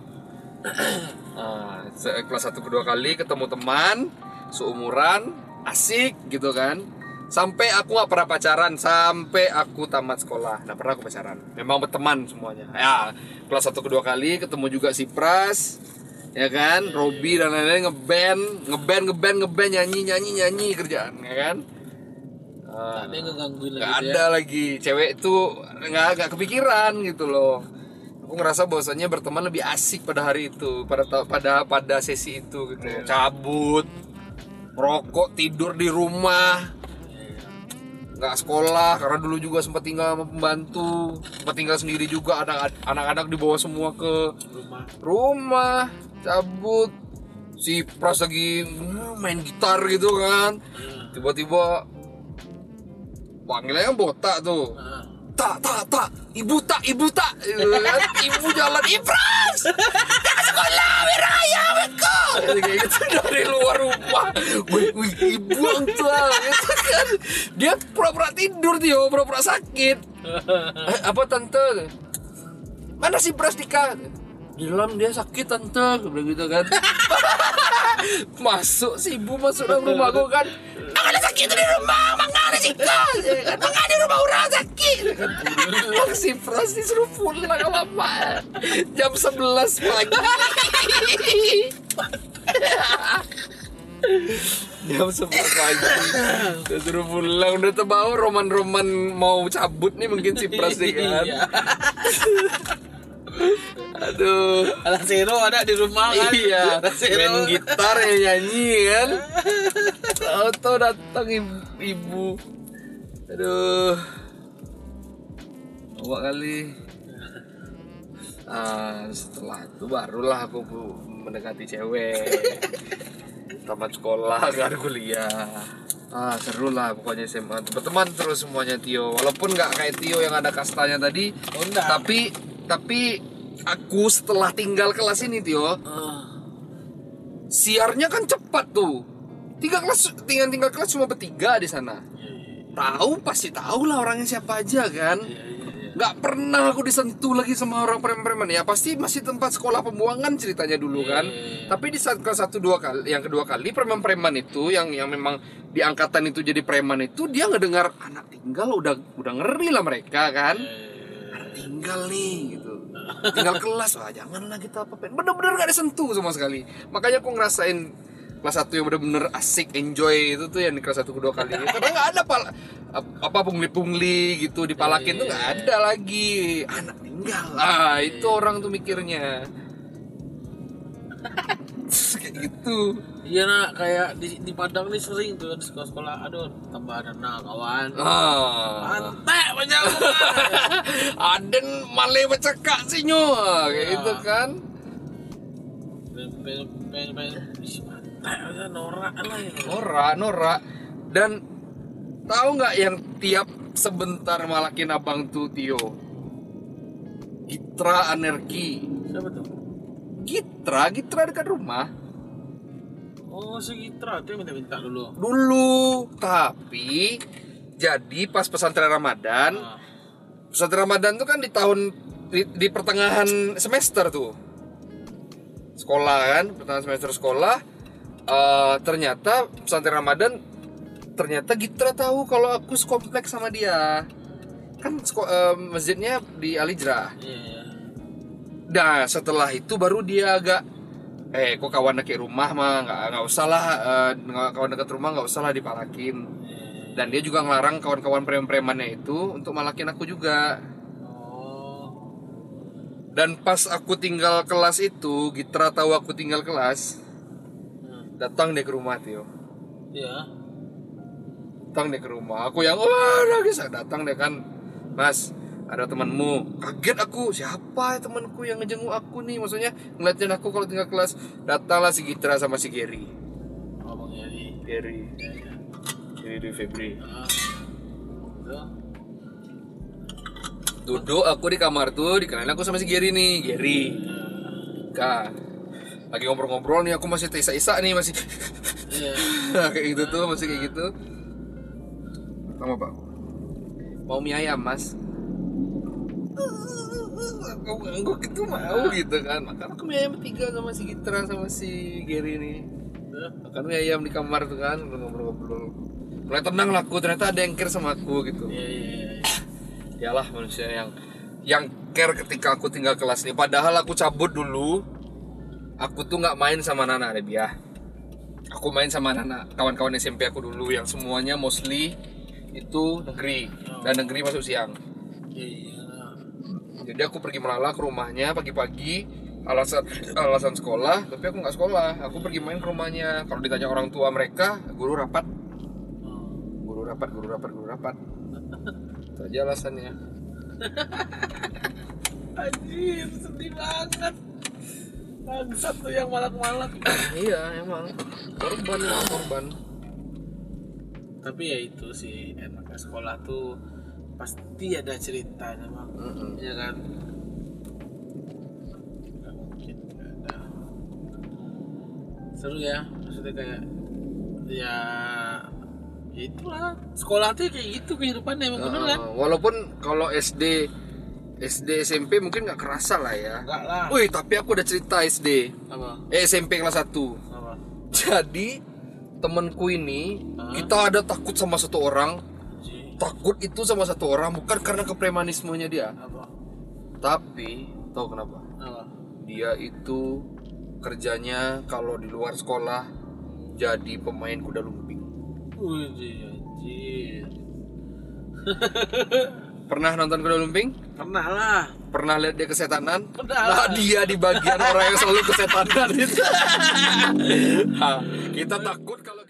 Ah, se- kelas satu kedua kali ketemu teman seumuran, asik gitu kan. Sampai aku nggak pernah pacaran sampai aku tamat sekolah. Nggak pernah aku pacaran. Memang berteman semuanya. Ya, kelas satu kedua kali ketemu juga si Pras, ya kan, Robi dan lain-lain ngeband, ngeband, ngeband, ngeband, nyanyi, nyanyi, nyanyi kerjaan, ya kan. Ada lagi nggak tuh ya. ada lagi cewek tuh nggak nggak kepikiran gitu loh aku ngerasa bahwasannya berteman lebih asik pada hari itu pada pada pada sesi itu gitu Iya. cabut merokok tidur di rumah nggak sekolah karena dulu juga sempat tinggal sama pembantu sempat tinggal sendiri juga ada anak-anak dibawa semua ke Rumah. rumah cabut. Si Pras lagi hmm, main gitar gitu kan. Tiba-tiba panggilnya kan botak tuh. Tak tak tak. Ibu tak ibu tak. Gitu kan. ibu jalan Ibras jangan sekolah wiraya weko kayak gitu dari luar rumah. Wih wih ibu tua gitu kan. Dia pura-pura tidur dia pura-pura sakit. Eh, apa tante? Mana si Prastika di dalam dia sakit tante. Bilang gitu kan. Masuk si ibu masuk dalam rumah gue kan. Ada sakit di rumah, mangga sih kan, di rumah orang sakit. Pulang si Pras disuruh pulang lama jam 11 pagi. jam 11 pagi. Udah suruh pulang. Udah terbau roman-roman mau cabut nih mungkin si Pras nih kan. Iya. Aduh Anak Zero ada di rumah kan. Iya, main gitar ya nyanyi kan. Tahu-tahu datang ibu. Aduh. Awak kali. Ah, setelah itu barulah aku bu- mendekati cewek. Tamat sekolah kan kuliah. Ah, seru lah pokoknya SMA. Berteman terus semuanya Tio. Walaupun nggak kayak Tio yang ada kastanya tadi, Oh, tapi tapi aku setelah tinggal kelas ini Tio, Ah, siarnya kan cepat tuh. Tiga kelas tinggal tinggal kelas cuma bertiga di sana. Tahu pasti tahu lah orangnya siapa aja kan. iya, iya, iya. Nggak pernah aku disentuh lagi sama orang preman-preman ya pasti masih tempat sekolah pembuangan ceritanya dulu kan. Tapi di saat kelas satu dua kali, yang kedua kali preman-preman itu yang yang memang di angkatan itu jadi preman itu dia ngedengar anak tinggal udah udah ngeri lah mereka kan. Anak tinggal nih gitu. Tinggal kelas wah janganlah kita apa bener-bener gak disentuh sama sekali. Makanya aku ngerasain kelas satu yang bener-bener asik enjoy itu tuh yang di kelas satu kedua kali. Karena nggak ada pal apa pungli-pungli gitu dipalakin tuh nggak ada lagi. Anak tinggal. Ah itu orang tuh mikirnya gitu. Iya nak. Kayak di, di Padang nih sering tuh di sekolah-sekolah. Aduh tambah ada nah kawan. ah. Pantai banyak Aden male becekak sih nyo kayak gitu kan. Norak lah ya. Nora Nora dan tahu nggak yang tiap sebentar malakin abang tuh Tio? Gitra Energi Siapa tuh? Gitra Gitra dekat rumah Oh si Gitra tuh yang minta-minta dulu. dulu tapi jadi pas pesantren Ramadan Ah, pesantren Ramadan tuh kan di tahun di, di pertengahan semester tuh sekolah kan pertengahan semester sekolah eh, ternyata pesantren Ramadan ternyata Gitra tahu kalau aku sekompleks sama dia kan eh, masjidnya di Alijrah Iya, iya. Nah setelah itu baru dia agak eh kok kawan dekat rumah mah nggak nggak usah lah eh, nggak- kawan dekat rumah nggak usah lah dipalakin dan dia juga ngelarang kawan-kawan preman-premannya itu untuk malakin aku juga dan pas aku tinggal kelas itu Gitra tahu aku tinggal kelas Hmm. datang dia ke rumah Tio Iya. datang dia ke rumah aku yang wah nangis datang dia kan mas ada temanmu. Kaget aku. Siapa ya temanku yang ngejenguk aku nih? Maksudnya ngeliatin aku kalau tinggal kelas datanglah si Gitra sama si Gary. Oh, Yeri. Gary. Iya, iya. Gary Dwi Febri. Duduk aku di kamar tuh dikenalin aku sama si Gary nih. Gary. Kak lagi ngobrol-ngobrol nih aku masih isa-isa nih masih. Iya. kayak gitu tuh masih kayak gitu. Sama pak. Mau mie ayam mas aku aku gitu mau gitu kan makan aku mie ayam tiga sama si Gitra sama si Gary Tuh. makan mie ayam di kamar tuh kan ngobrol-ngobrol mulai tenang lah aku ternyata ada yang care sama aku gitu Iya, iya, iya. Yalah manusia yang yang care ketika aku tinggal kelas nih. Padahal aku cabut dulu. Aku tuh nggak main sama Nana ya. Aku main sama Nana, kawan-kawan SMP aku dulu yang semuanya mostly itu negeri dan negeri masuk siang. Iya. Jadi aku pergi melala ke rumahnya pagi-pagi alasan alasan sekolah, tapi aku nggak sekolah. Aku pergi main ke rumahnya. Kalau ditanya orang tua mereka, guru rapat, guru rapat, guru rapat, guru rapat. Itu aja alasannya. Anjir, sedih banget. Bangsat tuh yang malak-malak. iya emang korban ya korban Tapi ya itu sih enaknya sekolah tuh pasti ada ceritanya bang. Mm-mm. Iya kan? Gak mungkin ada. Seru ya, maksudnya kayak ya ya itulah sekolah tuh kayak gitu kehidupannya emang bener kan? Uh, walaupun kalau SD SD SMP mungkin nggak kerasa lah ya Enggak lah. Wih tapi aku udah cerita SD Apa? eh, SMP kelas 1 Apa? jadi temenku ini Hah? kita ada takut sama satu orang. Takut itu sama satu orang bukan karena kepremanismenya dia Apa? tapi tahu kenapa Apa? dia itu kerjanya kalau di luar sekolah jadi pemain kuda lumping pernah nonton kuda lumping Pernah lah. pernah lihat dia kesetanan Pernah Nah, lah. dia di bagian orang yang selalu kesetanan itu. Ha, kita takut kalau